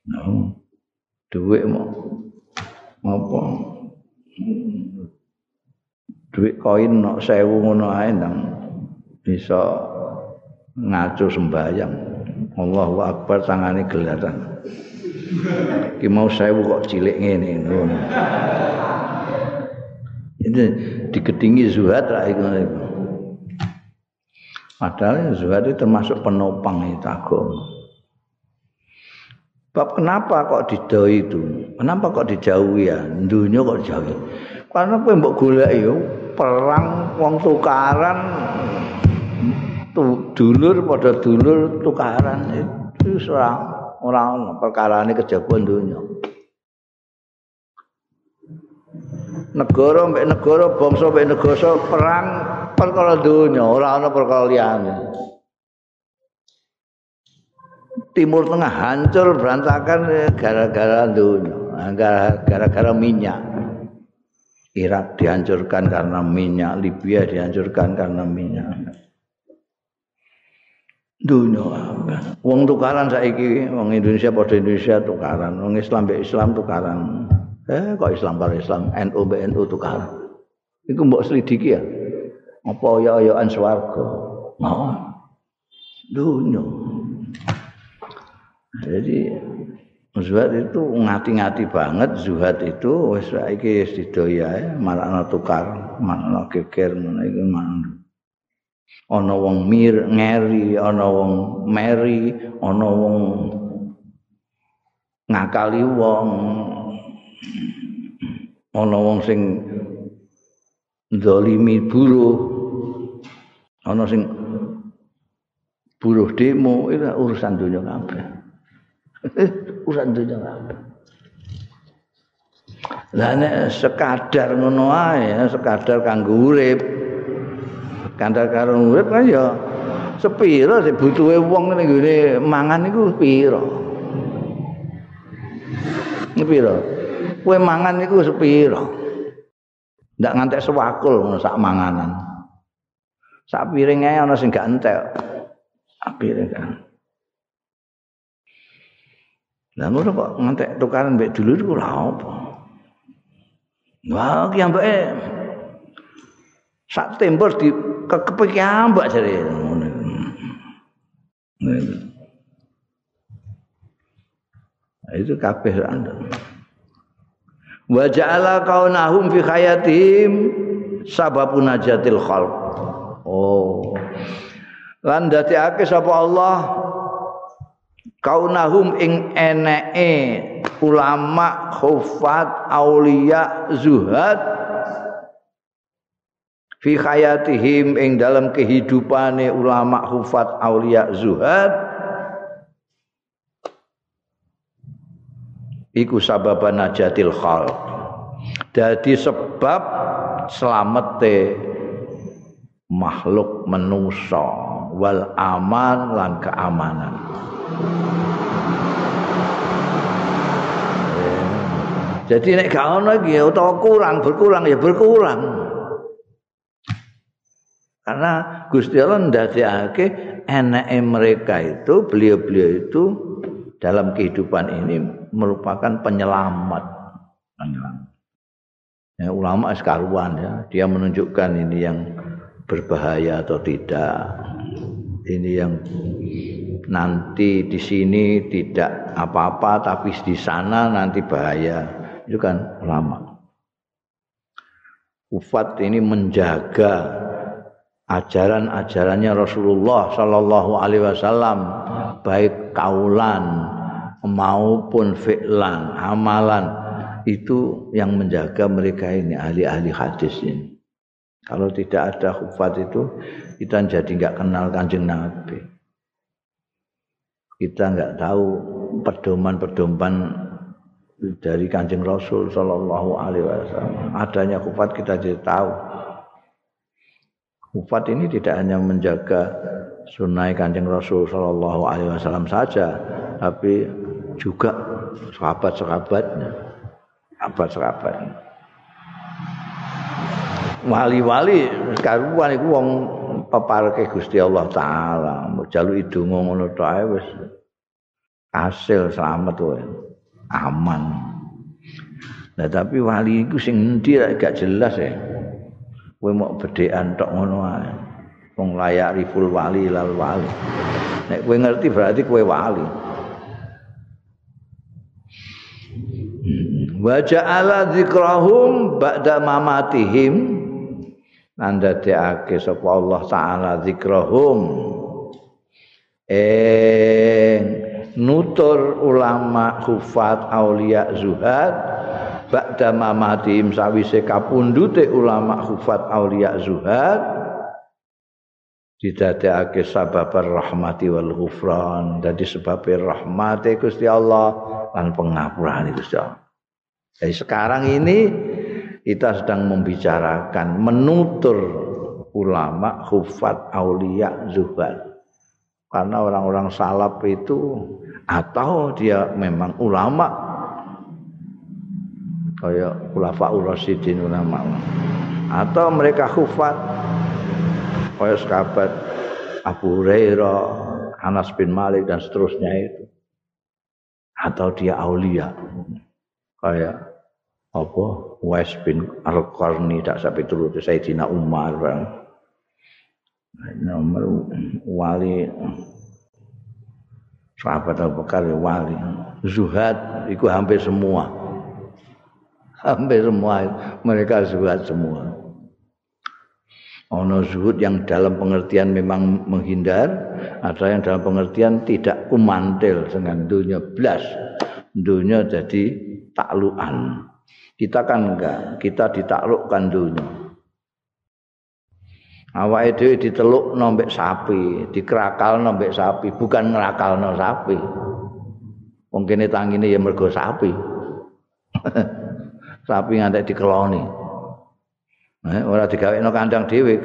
No. Duit mau apa? Duit koin nok sewu ngono ae nang bisa ngaco sembayang. Allahu Akbar tangane gelatan. Ki mau sewu kok cilik ngene ngono. Ini digedingi zuhad ra iku. Padahal zuhad itu termasuk penopang itu agama. Bab kenapa kok didoi itu? Kenapa kok dijauhi ya? Dunia kok dijauhi? Karena kowe golek yo perang wong tukaran tu, dulur pada dulur tukaran itu ora ora ono perkarane kejabuan dunia. Negara mbek negara, bangsa mbek negara perang perkara dunya, ora ana perkara liyane. Timur Tengah hancur berantakan gara-gara dunia, gara-gara minyak. Irak dihancurkan karena minyak, Libya dihancurkan karena minyak. Dunia Wong tukaran saiki, wong Indonesia pada Indonesia tukaran, wong Islam be Islam tukaran. Eh kok Islam karo Islam, NU be NU tukaran. Iku mbok selidiki ya. Apa ya-yaan swarga. Mau. Dunia. Jadi zuhad itu ngati-ngati banget zuhad itu wis saiki wis didoya malah tukar malah geger ngono iki ana wong mir ngeri ana wong meri ana wong ngakali wong ana wong sing zalimi buruh ana sing buruh demo itu urusan dunia kabeh urusan dunia lah nek sekadar ngono ae sekadar kanggo urip. Kandhar karo urip kan ya sepiro sing butuhe wong ning gone mangan iku sepiro. Sepiro? Kowe mangan iku sepiro? Ndak ngantek sewakul ngono sak manganan. Sak piring ae ana sing gak entek. Piring kan Lah ngono kok ngantek tukaran mbek dulur iku lha apa? Wah, ki ambeke sak tempur di kekepeki ambak jare ngono. itu kabeh anda. Wa ja'ala kaunahum fi khayatihim sababun najatil khalq. Oh. Lan dadekake sapa Allah kaunahum ing eneke ulama khufat aulia zuhad fi hayatihim ing dalam kehidupane ulama hufat aulia zuhad. Iku sababan najatil khal dadi sebab selamete makhluk manusa wal aman lan keamanan jadi nek gak ono iki utawa kurang berkurang ya berkurang Karena Gusti Allah ndadekake enake mereka itu beliau-beliau itu dalam kehidupan ini merupakan penyelamat. penyelamat. Ya, ulama sekaruan ya, dia menunjukkan ini yang berbahaya atau tidak. Ini yang nanti di sini tidak apa-apa tapi di sana nanti bahaya. Itu kan ulama. Ufat ini menjaga ajaran-ajarannya Rasulullah Shallallahu Alaihi Wasallam baik kaulan maupun fi'lan amalan itu yang menjaga mereka ini ahli-ahli hadis ini. Kalau tidak ada khufat itu kita jadi nggak kenal kanjeng Nabi. Kita nggak tahu pedoman-pedoman dari kanjeng Rasul Shallallahu Alaihi Wasallam. Adanya khufat kita jadi tahu Ufat ini tidak hanya menjaga sunnah kanjeng Rasul Shallallahu Alaihi Wasallam saja, tapi juga sahabat-sahabatnya, sahabat-sahabatnya. Wali-wali karuan itu wong peparke Gusti Allah taala, jaluk idungo ngono tok wis hasil selamat wae. Aman. Nah tapi wali itu sing endi gak jelas ya. kowe mau bedhekan tok ngono ae wong layak riful wali lal wali nek kowe ngerti berarti kowe wali wa ja'ala dzikrahum ba'da mamatihim nanda deake sapa Allah taala dzikrahum eh nutur ulama hufat aulia zuhad ba'da mamatihim sawise kapundute ulama hufat aulia zuhad didadekake sababar rahmati wal ghufran dadi sebabe rahmate Gusti Allah lan pengapuran Gusti Allah. Jadi sekarang ini kita sedang membicarakan menutur ulama hufat aulia zuhad. Karena orang-orang salaf itu atau dia memang ulama. Kayak ulafaul rasyidin ulama. Atau mereka khufat kayak sahabat Abu Hurairah Anas bin Malik dan seterusnya itu. Atau dia aulia. Kayak apa? Wes bin Al-Qarni tak sampai turut Sayyidina Umar nomor wali. Sahabat Abu Bakar ya wali. Zuhad itu hampir semua. Hampir semua. Mereka zuhad semua. Ono zuhud yang dalam pengertian memang menghindar ada yang dalam pengertian tidak kumantil dengan dunia blas dunia jadi takluan kita kan enggak kita ditaklukkan dunia awake dhewe diteluk nombek sapi, dikrakal nombek sapi, bukan ngrakalno sapi. Wong kene tangine ya mergo sapi. sapi ngantek dikeloni. Eh, ora digawekno kandang dhewe.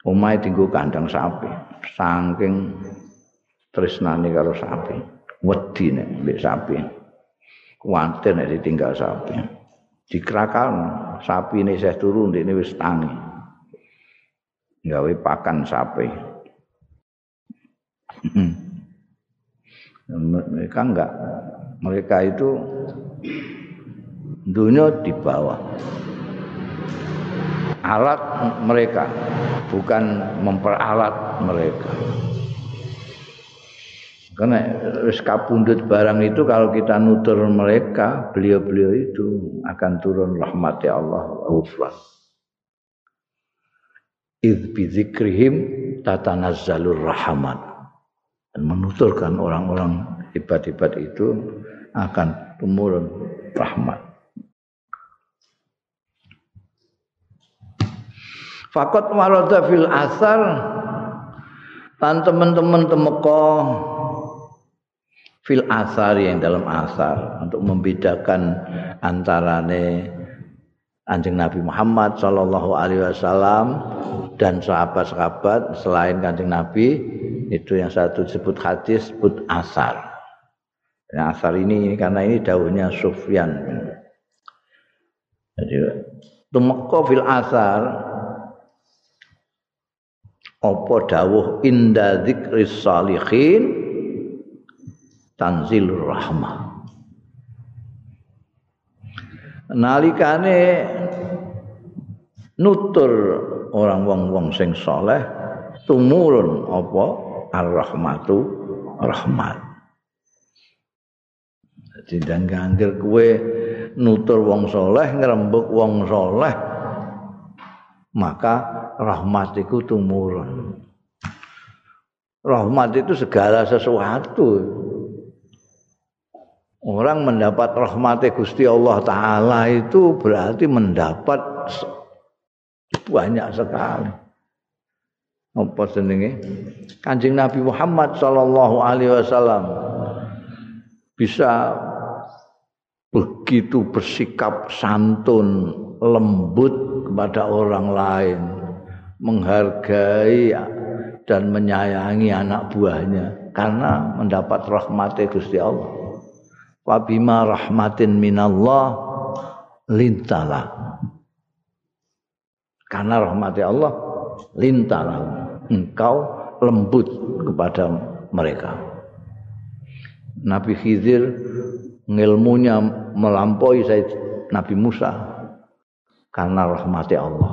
Omahe dinggo kandang sapi, saking tresnane karo sapi. Wedi nek mbek sapi. Kuwatir nek ditinggal sapi. Dikrakal sapi ini saya turun ini wis tangi. Gawe pakan sapi. mereka enggak. Mereka itu dunia di bawah. Alat mereka bukan memperalat mereka. Karena wis kapundut barang itu kalau kita nutur mereka, beliau-beliau itu akan turun rahmat ya Allah. Uflah. Id bidzikrihim tatanazzalur rahmat dan menuturkan orang-orang hebat-hebat itu akan tumurun rahmat. Fakot warada fil asar dan teman-teman temeko fil asar yang dalam asar untuk membedakan antarane Anjing Nabi Muhammad Shallallahu Alaihi Wasallam dan sahabat-sahabat selain kanjeng Nabi itu yang satu disebut hadis disebut asar. Yang asar ini karena ini daunnya Sufyan. Jadi tumeka fil asar apa dawuh inda dzikris salihin tanzilur rahmah nalikane nutur orang wong-wong sing soleh tumurun apa? Ar-rahmatu rahmat. Jadi dan ganggil kue nutur wong soleh ngerembuk wong soleh maka rahmat itu tumurun. Rahmat itu segala sesuatu. Orang mendapat rahmat Gusti Allah taala itu berarti mendapat banyak sekali. Apa jenenge? Kanjeng Nabi Muhammad sallallahu alaihi wasallam bisa begitu bersikap santun, lembut kepada orang lain, menghargai dan menyayangi anak buahnya karena mendapat rahmat Gusti Allah wa bima rahmatin minallah lintala karena rahmati Allah lintala engkau lembut kepada mereka Nabi Khidir ngilmunya melampaui Nabi Musa karena rahmati Allah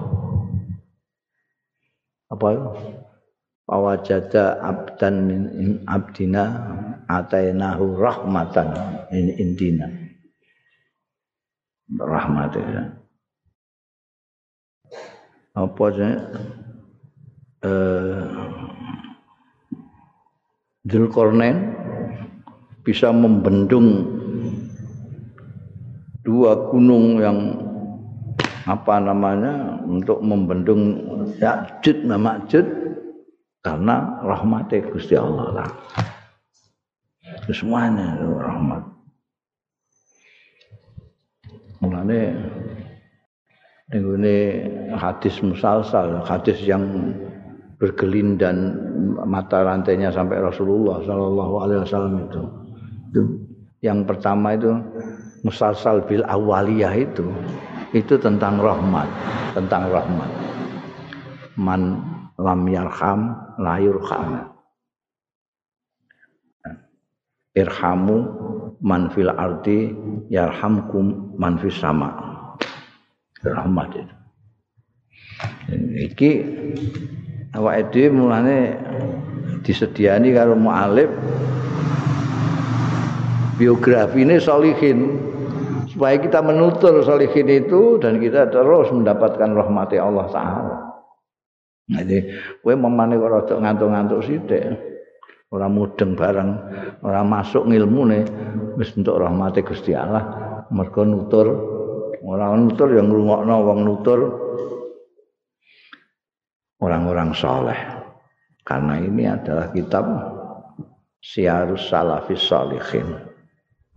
apa itu Pawajada abdan min abdina atainahu rahmatan in indina. Rahmatnya. Apa sih? Eh, Zulkarnain bisa membendung dua gunung yang apa namanya untuk membendung Ya'jud Ma'jud karena rahmatnya Gusti Allah lah. Semuanya itu rahmat. Mulane ini hadis musalsal, hadis yang bergelindan mata rantainya sampai Rasulullah Shallallahu Alaihi Wasallam itu. itu yang pertama itu musalsal bil awaliyah itu itu tentang rahmat tentang rahmat. Man lam yarham la yurham. Irhamu man fil ardi yarhamkum man fis sama rahmat itu iki awake dhewe mulane disediani karo mualif biografi ini solihin supaya kita menutur solihin itu dan kita terus mendapatkan rahmati Allah Taala. Jadi, kowe memane kok rada ngantuk-ngantuk sithik. Ora mudeng bareng, ora masuk ngilmune wis entuk rahmati Gusti Allah. Mergo nutur, ora nutur yang ngrungokno wong nutur. Orang-orang soleh. Karena ini adalah kitab Siarus Salafis Salihin.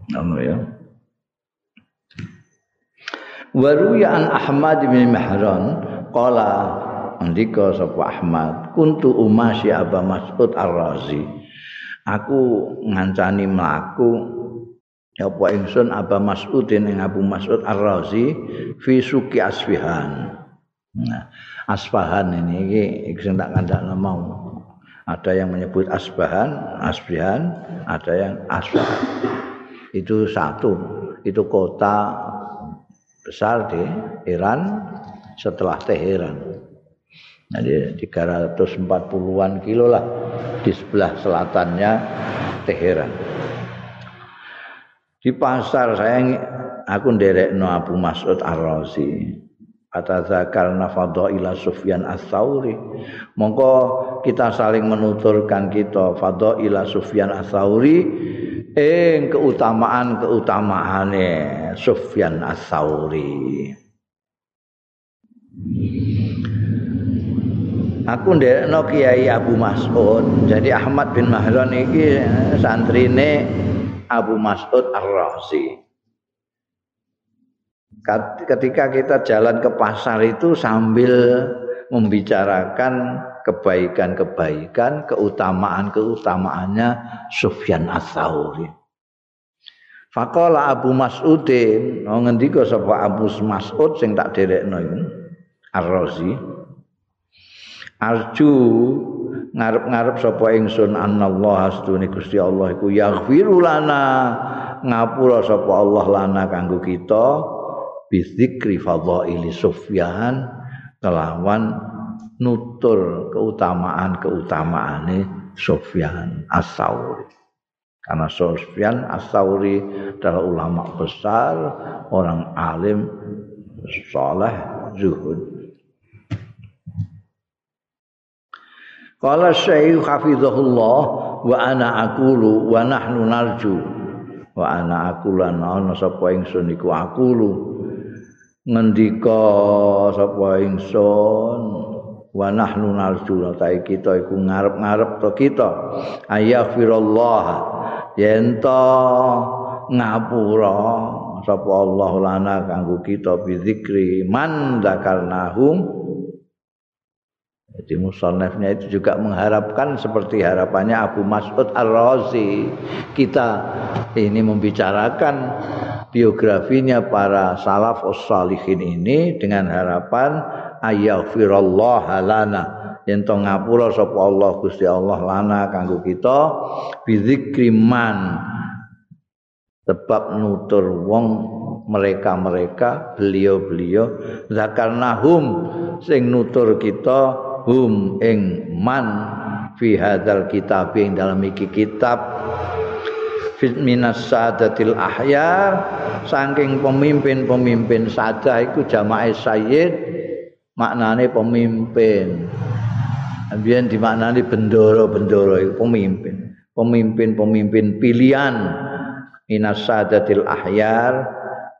Nama ya. Waruya an Ahmad bin Mahran qala andika sapa Ahmad kuntu umasyi Aba Mas'ud Ar-Razi. Aku ngancani mlaku apa ingsun Aba Mas'udin ing Abu Mas'ud Ar-Razi fi suki Asfihan nah Asfahan ini iki sing tak kandakno mau. Ada yang menyebut Asbahan, Asbihan, ada yang Asfahan. Itu satu, itu kota besar di Iran setelah Teheran. Jadi 340-an kilo lah di sebelah selatannya Teheran. Di pasar saya aku nderekno Abu Mas'ud Ar-Razi. atazakarna fadaila Sufyan Ats-Tsauri mongko kita saling menuturkan kita fadaila Sufyan Ats-Tsauri ing keutamaan-keutamaane Sufyan Ats-Tsauri Aku ndekno Kiai Abu Mas'ud. Jadi Ahmad bin Mahran iki santrine Abu Mas'ud Ar-Razi. ketika kita jalan ke pasar itu sambil membicarakan kebaikan-kebaikan, keutamaan-keutamaannya Sufyan Ats-Tsauri. Faqala Abu Mas'udin, oh ngendika sapa Abu Mas'ud sing tak derekno iku, Ar-Razi. Arju ngarep-ngarep sapa ingsun anallah astune Gusti Allah iku yaghfiru lana ngapura sapa Allah lana kanggo kita bizikri fadhaili Sufyan kelawan nutur keutamaan-keutamaane Sufyan As-Sauri. Karena Sufyan As-Sauri adalah ulama besar, orang alim, saleh, zuhud. Qala Syekh hafizahullah wa ana aqulu wa nahnu narju. Wa ana aqulu ana sapa ingsun iku aqulu. Ngendika sapa ingsun wa nahnu narju. Ta kita iku ngarep-ngarep to kita. Ayaghfirullah yen to ngapura sapa Allah lana kanggo kita bizikri man dzakarnahum Jadi musonefnya itu juga mengharapkan seperti harapannya Abu Mas'ud Ar-Razi. Kita ini membicarakan biografinya para salaf salihin ini dengan harapan ayaghfirullah lana yen to ngapura sapa Allah Gusti Allah lana kanggo kita bizikri man sebab nutur wong mereka-mereka beliau-beliau zakarnahum sing nutur kita hum ing man fi hadzal kitab ing dalam iki kitab. Minas sadatil ahyar saking pemimpin-pemimpin sadah iku jamaah sayyid maknane pemimpin. Ambian dimaknani bendoro-bendoro itu pemimpin. Pemimpin-pemimpin pilihan minas sadatil ahyar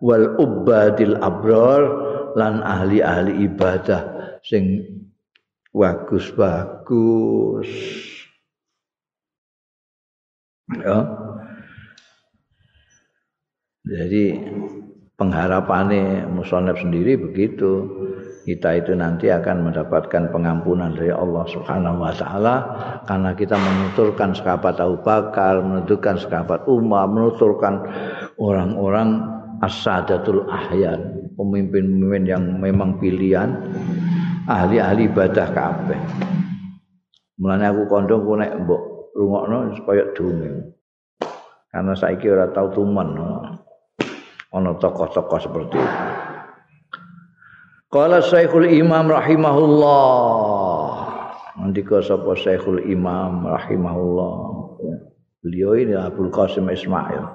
wal ubadil abror lan ahli-ahli ibadah sing bagus-bagus. Ya. Jadi pengharapannya musonef sendiri begitu. kita itu nanti akan mendapatkan pengampunan dari Allah Subhanahu wa taala karena kita menuturkan sahabat Abu Bakar, menuturkan sahabat Umar, menuturkan orang-orang as-sadatul ahyan, pemimpin-pemimpin yang memang pilihan ahli-ahli ibadah kabeh. Mulane aku kandha ku nek mbok rungokno supaya dunge. Karena saiki ora tau tuman. Ana tokoh-tokoh seperti itu. Qala Syekhul Imam rahimahullah. Ndika sapa Syekhul Imam rahimahullah. Beliau ini Abdul Qasim Ismail.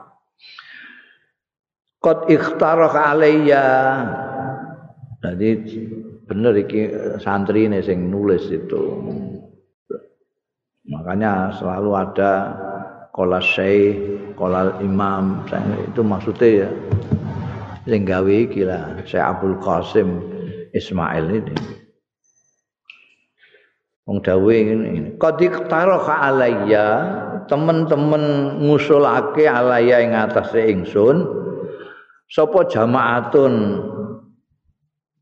Qad ikhtaraka alayya. Jadi bener iki santri ini sing nulis itu. Makanya selalu ada kola syekh, kola imam, itu maksudnya ya. Sing gawe iki lah, Syekh Abdul Qasim Ismail ini. Wong dawe ngene. Qad iqtaraha alayya, teman-teman ngusulake alayya ing atase ingsun. Sapa jamaatun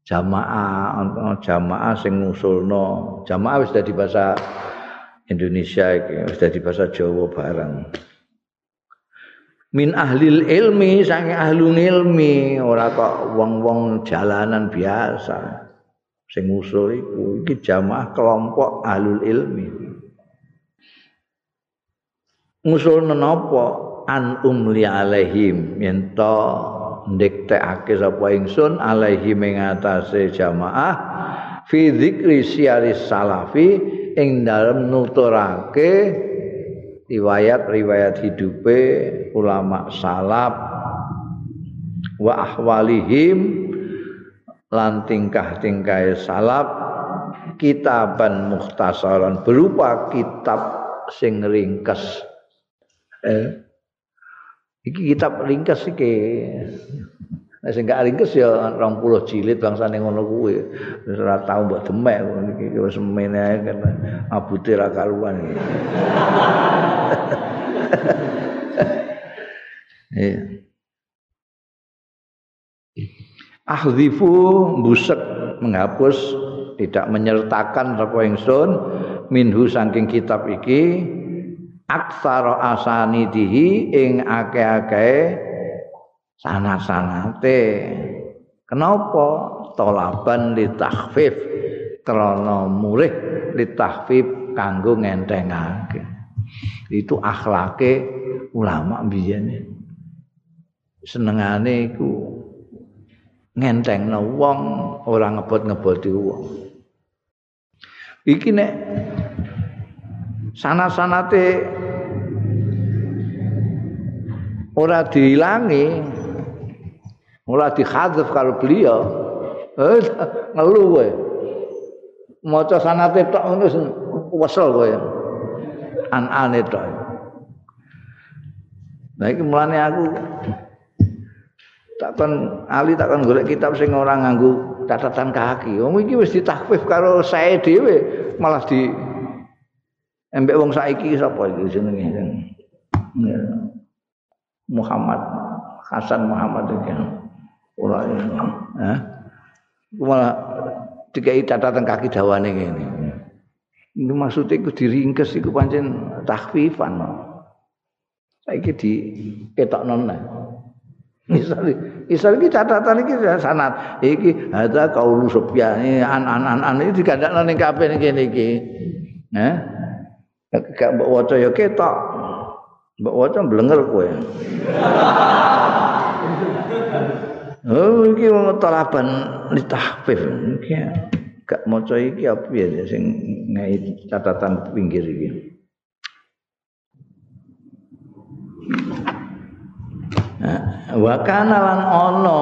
jamaah jamaah sing ngusulno. Jamaah wis dadi bahasa Indonesia iki, wis dadi bahasa Jawa barang. min ahlil ilmi saking ahlun ilmi ora kok wong-wong jalanan biasa sing usul iku iki jamaah kelompok ahlul ilmi ngusul menapa an umli alaihim yen ndektekake sapa ingsun alaihim ing atase jamaah fi dzikri siaris salafi ing dalem nuturake riwayat-riwayat hidupe ulama salaf wa ahwalihim lan tingkah-tingkah salaf kitaban mukhtasaran berupa kitab sing ringkes. Eh iki kitab ringkes iki Nek sing gak ringkes ya 20 jilid bangsane ngono kuwi. Wis ora tau mbok demek iki wis mene ae kan abute ra karuan. Iya. Ahzifu busek menghapus tidak menyertakan sapa ingsun minhu saking kitab iki aksara asanidihi ing akeh-akeh sanat-sanate. Kenapa? Tolaban li takhfif krana murih li takhfif kanggo ngentengake. Itu akhlake ulama biyen. Senengane iku ngentengno wong ora ngebot-ngeboti wong. Iki nek sanat-sanate ora diilangi Mula dihadzaf kalau beliau eh, ngeluh kowe. Maca sanate tok ngono wesel kowe. An-ane tok. Nah iki mulane aku takon ali takon golek kitab sing ora nganggo catatan kaki. Wong iki wis ditakfif karo saya dhewe malah di embek wong saiki sapa iki jenenge? Muhammad Hasan Muhammad iki. ora eh malah dikai catatan kaki dawane ngene. Ini maksudnya itu diringkes itu pancen takhfifan saiki di ketok nona misal misal iki catatan iki sanat iki ada kaulu sopya ini an an an an iki digandakno ning kabeh ngene iki. Eh gak mbok waca ya ketok mbok waca blenger kowe Oh iki wong talaban litahfif. Iki gak maca iki apa ya sing ngai catatan pinggir iki. Wa kana lan ana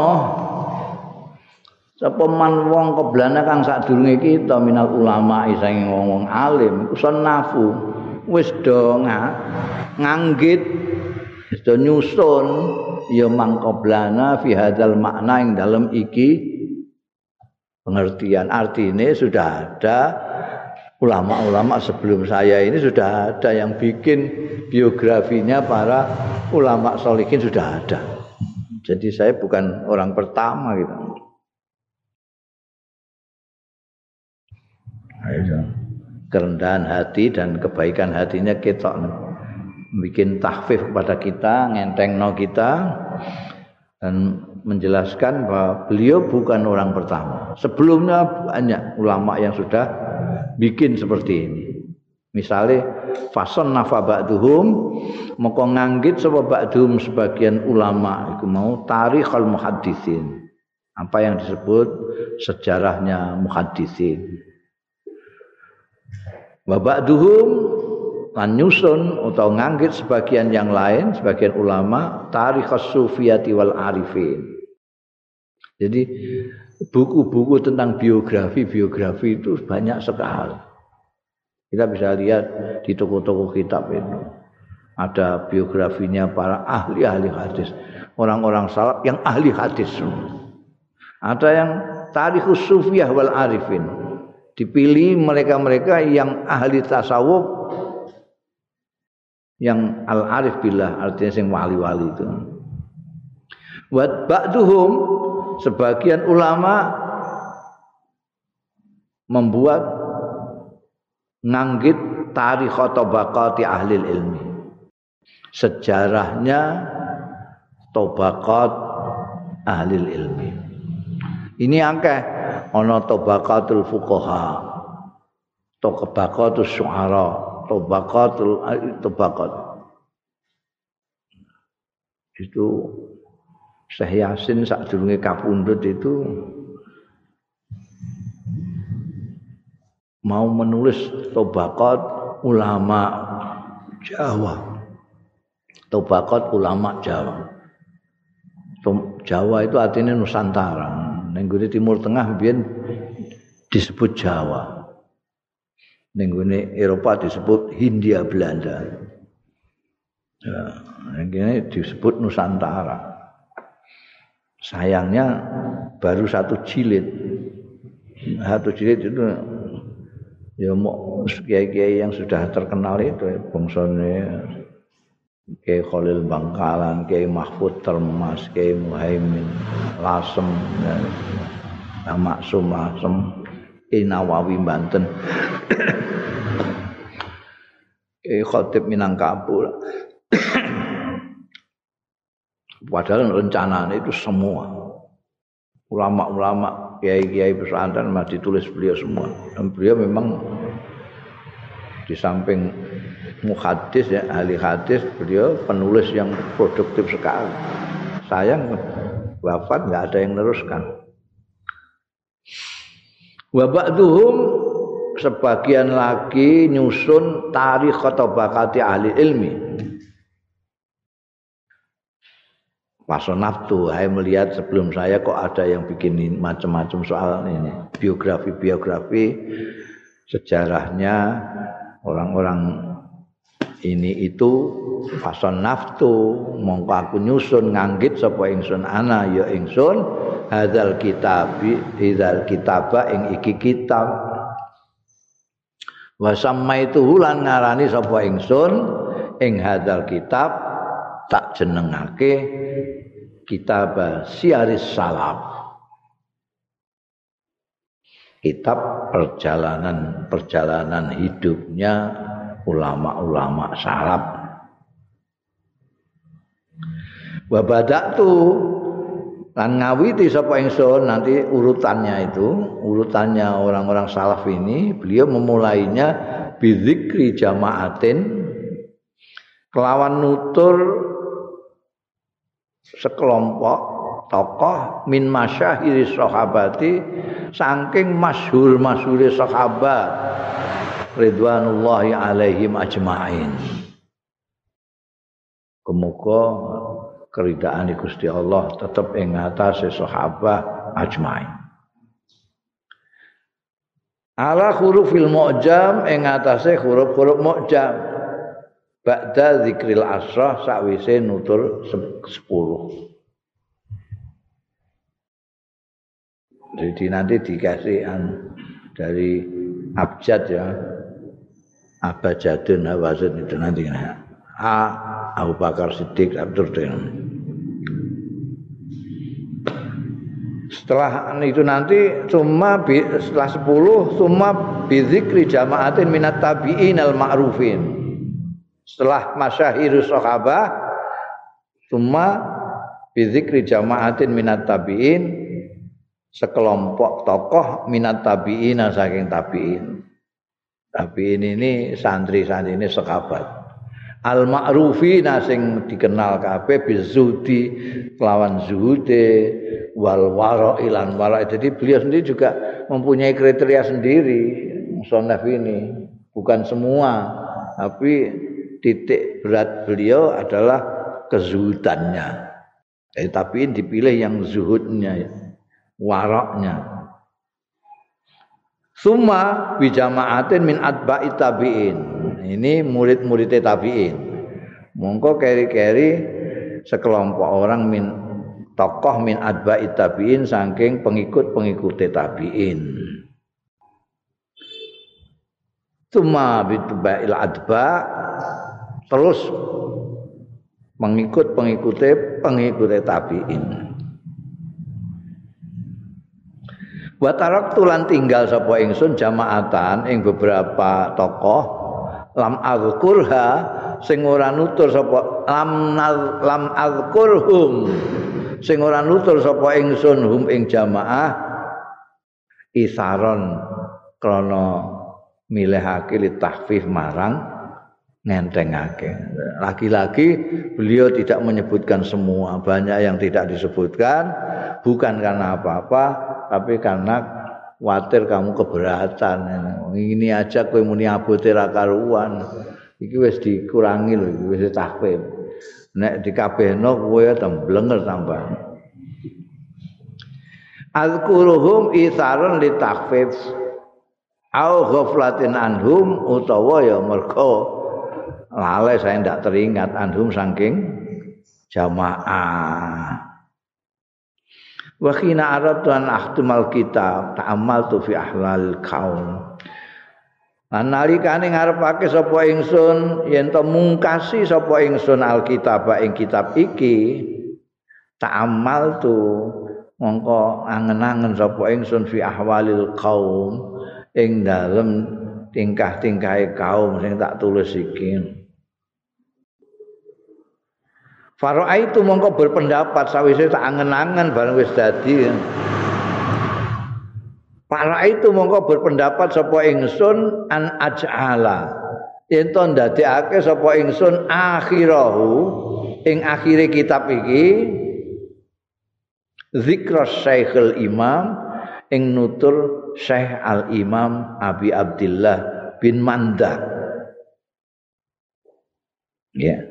sapa man wong keblana kang sadurunge kita minal ulama sing wong-wong alim nafu wis do nganggit wis do nyusun ya mangkoblana fi hadzal makna yang dalam iki. Pengertian artinya sudah ada ulama-ulama sebelum saya ini sudah ada yang bikin biografinya para ulama solikin sudah ada. Jadi saya bukan orang pertama gitu kerendahan hati dan kebaikan hatinya kita bikin tahfif kepada kita ngenteng no kita dan menjelaskan bahwa beliau bukan orang pertama. Sebelumnya banyak ulama yang sudah bikin seperti ini. Misalnya fason nafa ba'duhum moko nganggit sapa ba'duhum sebagian ulama iku mau tarikhul muhaddisin. Apa yang disebut sejarahnya muhaddisin wa ba'duhum lan nyusun atau nganggit sebagian yang lain sebagian ulama tarikh sufiyati wal arifin jadi buku-buku tentang biografi-biografi itu banyak sekali kita bisa lihat di toko-toko kitab itu. Ada biografinya para ahli-ahli hadis. Orang-orang salaf yang ahli hadis. Ada yang tarikhus sufiyah wal arifin. Dipilih mereka-mereka yang ahli tasawuf yang al arif billah artinya sing wali-wali itu. Wa ba'duhum sebagian ulama membuat nganggit tarikh tabaqati ahli ilmi. Sejarahnya tabaqat ahli ilmi. Ini akeh ana tabaqatul fuqaha tabaqatus syu'ara tabaqatul tabaqat itu Syekh Yasin sak durunge kapundhut itu mau menulis tobakat ulama Jawa. Tobakat ulama Jawa. Jawa itu artinya Nusantara. Nenggune Timur Tengah biyen disebut Jawa. Nenggune Eropa disebut Hindia Belanda. Ya, ini disebut Nusantara. Sayangnya baru satu jilid. Satu jilid itu ya mau kiai-kiai yang sudah terkenal itu bangsane Kiai Khalil Bangkalan, Kiai Mahfud Termas, Kiai Muhaimin Lasem, ya, Maksum Lasem, Kiai Nawawi Banten, Kiai Khotib Minangkabau. Padahal rencana itu semua ulama-ulama kiai-kiai pesantren masih ditulis beliau semua. Dan beliau memang di samping muhadis ya ahli hadis beliau penulis yang produktif sekali. Sayang wafat nggak ada yang meneruskan. Wabakduhum sebagian lagi nyusun tarikh bakati ahli ilmi Pason naftu, saya melihat sebelum saya kok ada yang bikin macam-macam soal ini. Biografi-biografi sejarahnya orang-orang ini itu pason naftu mongko aku nyusun nganggit sapa ingsun ana ya ingsun hadzal kitabi idzal kitaba ing iki kitab wa itu lan ngarani sapa ingsun ing hadzal kitab tak jenengake kitab Siaris Salaf. Kitab perjalanan perjalanan hidupnya ulama-ulama salaf. Wa badaktu lan ngawiti sapa ingsun nanti urutannya itu, urutannya orang-orang salaf ini, beliau memulainya bidzikri jamaatin kelawan nutur sekelompok tokoh min masyahiri sahabati saking masyhur masyhure sahabat ridwanullahi alaihim ajmain. Kemuka keridaan Gusti Allah tetap ing atase sahabat ajmain. Ala hurufil mu'jam ing atase huruf-huruf mu'jam. Ba'da zikril asrah sakwise nutur 10 jadi nanti dikasih an, dari abjad ya abajadun hawazun itu nanti A Abu Bakar Siddiq Abdur setelah itu nanti cuma setelah 10 cuma bizikri jama'atin minat tabi'in al ma'rufin setelah masyahir sahabah Tuma bizikri jama'atin minat tabi'in sekelompok tokoh minat tabi'in saking tabi'in tabi'in ini santri-santri ini sekabat. Al ma'rufi sing dikenal kabeh bizudi kelawan zuhude wal wara ilan wara jadi beliau sendiri juga mempunyai kriteria sendiri musonaf ini. Bukan semua tapi titik berat beliau adalah kezuhudannya. Eh, tapi dipilih yang zuhudnya ya Summa bijamaatin min atba'i tabi'in. Ini murid-murid tabi'in. Mongko keri-keri sekelompok orang min tokoh min atba'i tabi'in saking pengikut-pengikut tabi'in. Summa bitba'il adba terus pengikut-pengikut pengikut tabi'in. Wa taraktu lan tinggal sapa ingsun jamaatan ing beberapa tokoh lam azkurha sing ora nutur sapa lam lam azkurhum sing ora nutur sapa ingsun hum ing jamaah isaron krana milihake li tahfif marang ngentengake. Lagi-lagi beliau tidak menyebutkan semua, banyak yang tidak disebutkan bukan karena apa-apa tapi karena khawatir kamu keberatan ini aja kowe muni abote ra karuan. Iki wis dikurangi lho iki wis tahfim nek dikabehno kowe temblenger tambah. Al-Quruhum isarun li takfif au ghaflatin anhum utawa ya mergo lalai saya ndak teringat anhum saking jamaah wa khina aradtu an ahtumal kitab ta'ammaltu fi ahwal kaum. Lan nalikane ngarepake sapa ingsun yen to mungkasi sapa ingsun alkitab ing kitab iki ta'ammaltu mongko angen-angen sapa ingsun fi ahwalil kaum ing dalem tingkah-tingkahe kaum sing tak tulis iki Faro itu mongko berpendapat sawise tak angen-angen bareng wis dadi. Faro itu mongko berpendapat sapa ingsun an aj'ala. Yen to ndadekake sapa ingsun akhirahu ing akhire kitab iki zikra Syekhul Imam ing nutur Syekh Al Imam Abi Abdullah bin Manda. Ya. Yeah.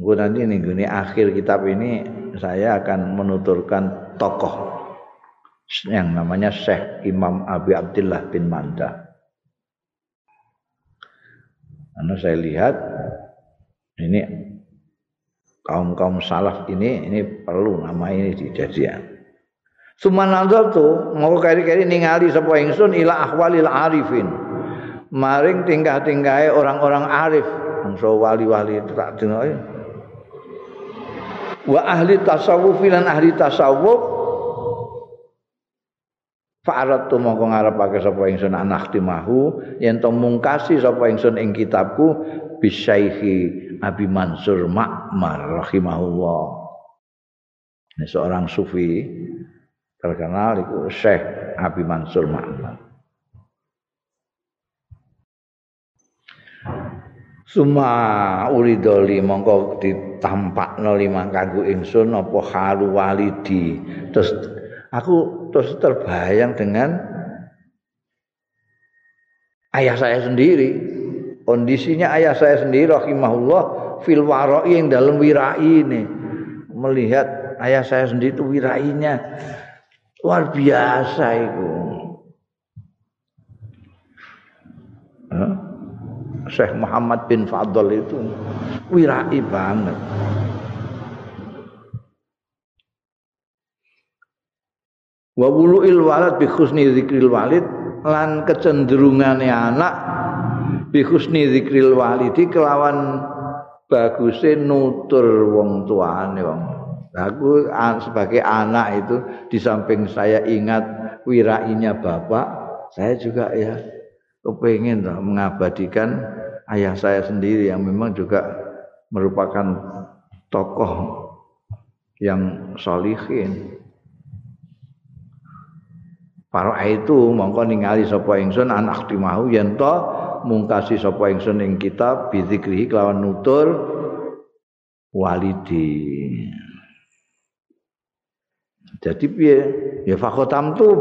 Gue nanti nih gini akhir kitab ini saya akan menuturkan tokoh yang namanya Syekh Imam Abi Abdullah bin Manda. Karena saya lihat ini kaum kaum salaf ini ini perlu nama ini dijadikan. Sumanadzal tuh mau kari-kari ningali sapa ingsun ila ahwalil arifin. Maring tingkah-tingkahe orang-orang arif, bangsa wali-wali tak dengar wa ahli tasawuf lan ahli tasawuf Fa'arat tu mongko ngarepake sapa ingsun anak timahu yen to mungkasi sapa ingsun ing kitabku bisyaihi Abi Mansur Ma'mar rahimahullah. Ini seorang sufi terkenal itu Syekh Abi Mansur Ma'mar. Suma uridoli mongko ditampakno limang kanggo ingsun apa halu walidi. Terus aku terus terbayang dengan ayah saya sendiri. Kondisinya ayah saya sendiri rahimahullah fil warai yang dalam wirai ini. Melihat ayah saya sendiri itu wirainya luar biasa itu. Syekh Muhammad bin Fadl itu wirai banget. Wa wulu'il walad bi khusni zikril walid lan kecenderungane anak bi khusni zikril walidi kelawan baguse nutur wong tuane wong. Aku sebagai anak itu di samping saya ingat wirainya bapak, saya juga ya kepingin mengabadikan ayah saya sendiri yang memang juga merupakan tokoh yang solihin. Para itu mongko ningali sapa ingsun anak timahu yen to mungkasi sapa ingsun ing kitab bizikrihi kelawan nutur walidi. Jadi piye? Ya fakotam tu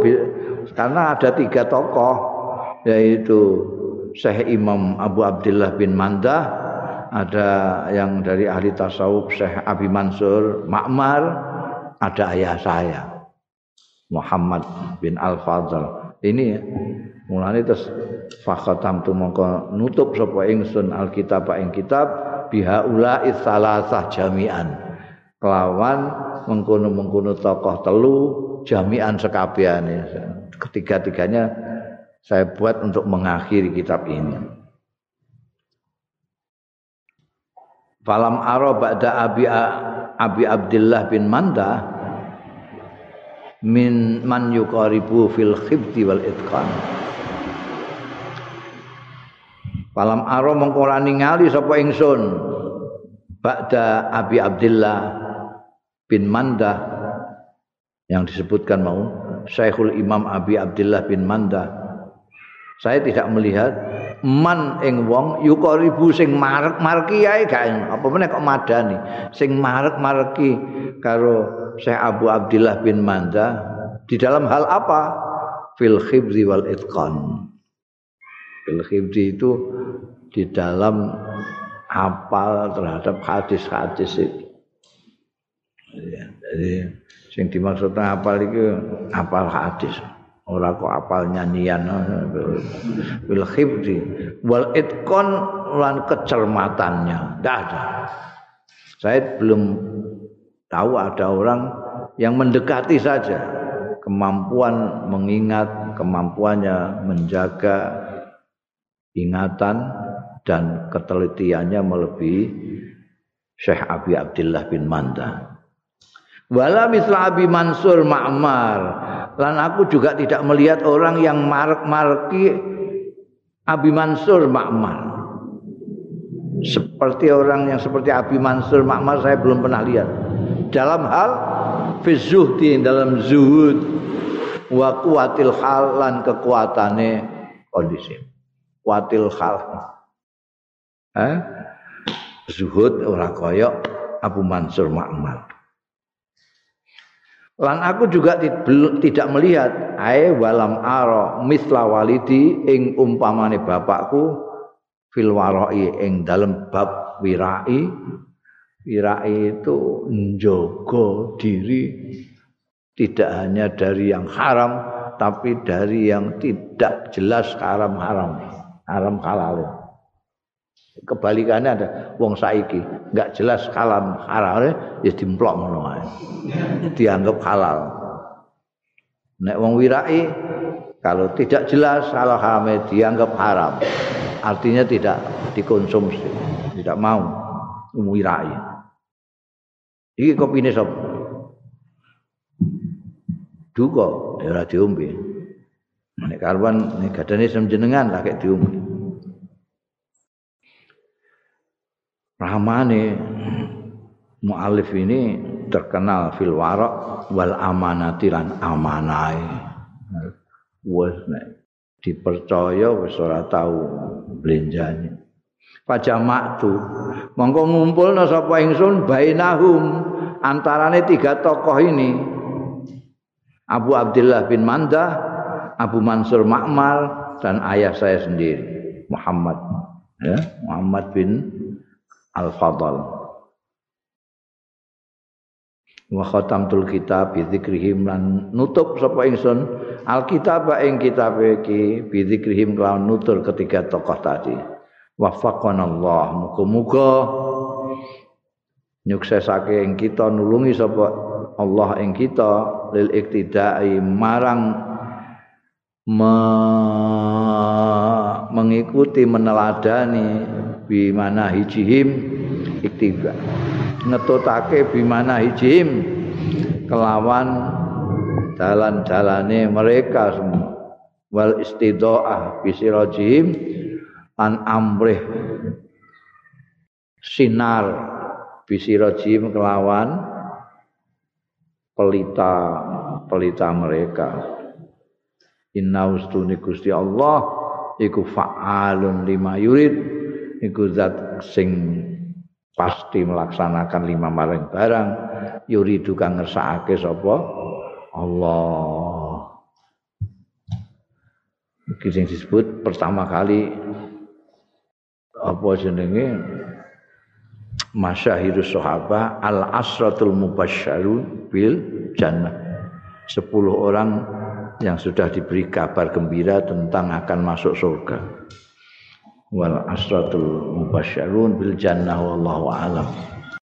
karena ada tiga tokoh yaitu Syekh Imam Abu Abdullah bin Mandah, ada yang dari ahli tasawuf Syekh Abi Mansur Ma'mar, ada ayah saya Muhammad bin Al-Fadl. Ini ya. Mulane terus fakhatam tu mongko nutup sapa ingsun alkitab ing kitab bihaula salasah jami'an. Kelawan mengkono-mengkono tokoh telu jami'an sekabehane. Ketiga-tiganya saya buat untuk mengakhiri kitab ini. Falam aro ba'da Abi Abi Abdullah bin Manda min man yuqaribu fil khibti wal itqan. Falam aro mengko ningali sapa ingsun ba'da Abi Abdullah bin Manda yang disebutkan mau Syekhul Imam Abi Abdullah bin Manda saya tidak melihat man ing wong yukaribu sing marek marki ae gak apa meneh kok madani? Sing marek marki karo Syekh Abu Abdullah bin Manda di dalam hal apa? Fil khibzi wal itqan. Fil khibzi itu di dalam hafal terhadap hadis-hadis itu. Jadi sing dimaksudnya hafal itu hafal hadis ora kok apal nyanyian bil khifdi wal itqan lan kecermatannya. Tidak ada. Saya belum tahu ada orang yang mendekati saja kemampuan mengingat kemampuannya menjaga ingatan dan ketelitiannya melebihi Syekh Abi Abdullah bin Manda wala misla Abi Mansur Ma'mar. Lan aku juga tidak melihat orang yang marek-mareki Abi Mansur Ma'mar. Seperti orang yang seperti Abi Mansur Ma'mar saya belum pernah lihat. Dalam hal fizuhdi dalam zuhud wa kuatil hal lan kekuatane kondisi. Kuatil hal. Eh? zuhud ora koyok Abu Mansur Ma'mar Lan aku juga tidak melihat ae walam aro misla walidi ing umpamane bapakku fil warai ing dalem bab wirai. Wirai itu njogo diri tidak hanya dari yang haram tapi dari yang tidak jelas haram-haram haram halal kebalikannya ada wong saiki nggak jelas kalam halal ya dimplok ngono dianggap halal. Nek wong wirai kalau tidak jelas halal haram dianggap haram. Artinya tidak dikonsumsi tidak mau wirai. Iki kopine sop duka ya ora diombe. Nek karwan nek gadane jenengan lah kayak diombe ramane mualif ini terkenal fil warok wal amanati lan amanai nek dipercaya wis ora tau blenjane. Pajamak tu mongko ngumpulna sapa ingsun bainahum antarane tiga tokoh ini. Abu Abdullah bin Mandah Abu Mansur Ma'mar dan ayah saya sendiri Muhammad. Ya Muhammad bin al-fadl. Wa khatamtul kitab bi dzikrihim lan nutup sapa ingsun alkitab ing kitab iki bi dzikrihim kelawan nutur ketiga tokoh tadi. Wafaqana Allah muga-muga nyuksesake ing kita nulungi sapa Allah ing kita lil iktidai marang me mengikuti meneladani bimana hijihim iktiba. Ngetutake bimana hijihim kelawan jalan-jalane mereka semua. Wal istidoah bisirajim an amrih sinar bisirajim kelawan pelita pelita mereka. Inna ustuni Gusti Allah iku fa'alun lima yurid iku zat sing pasti melaksanakan lima maring barang. Yuridu kang ngersakake sapa? Allah. Iki sing disebut pertama kali apa jenenge? Masyahirus sahabat al asratul mubasysyarun bil jannah. 10 orang yang sudah diberi kabar gembira tentang akan masuk surga wal asratul mubasysyarun bil jannah wallahu alam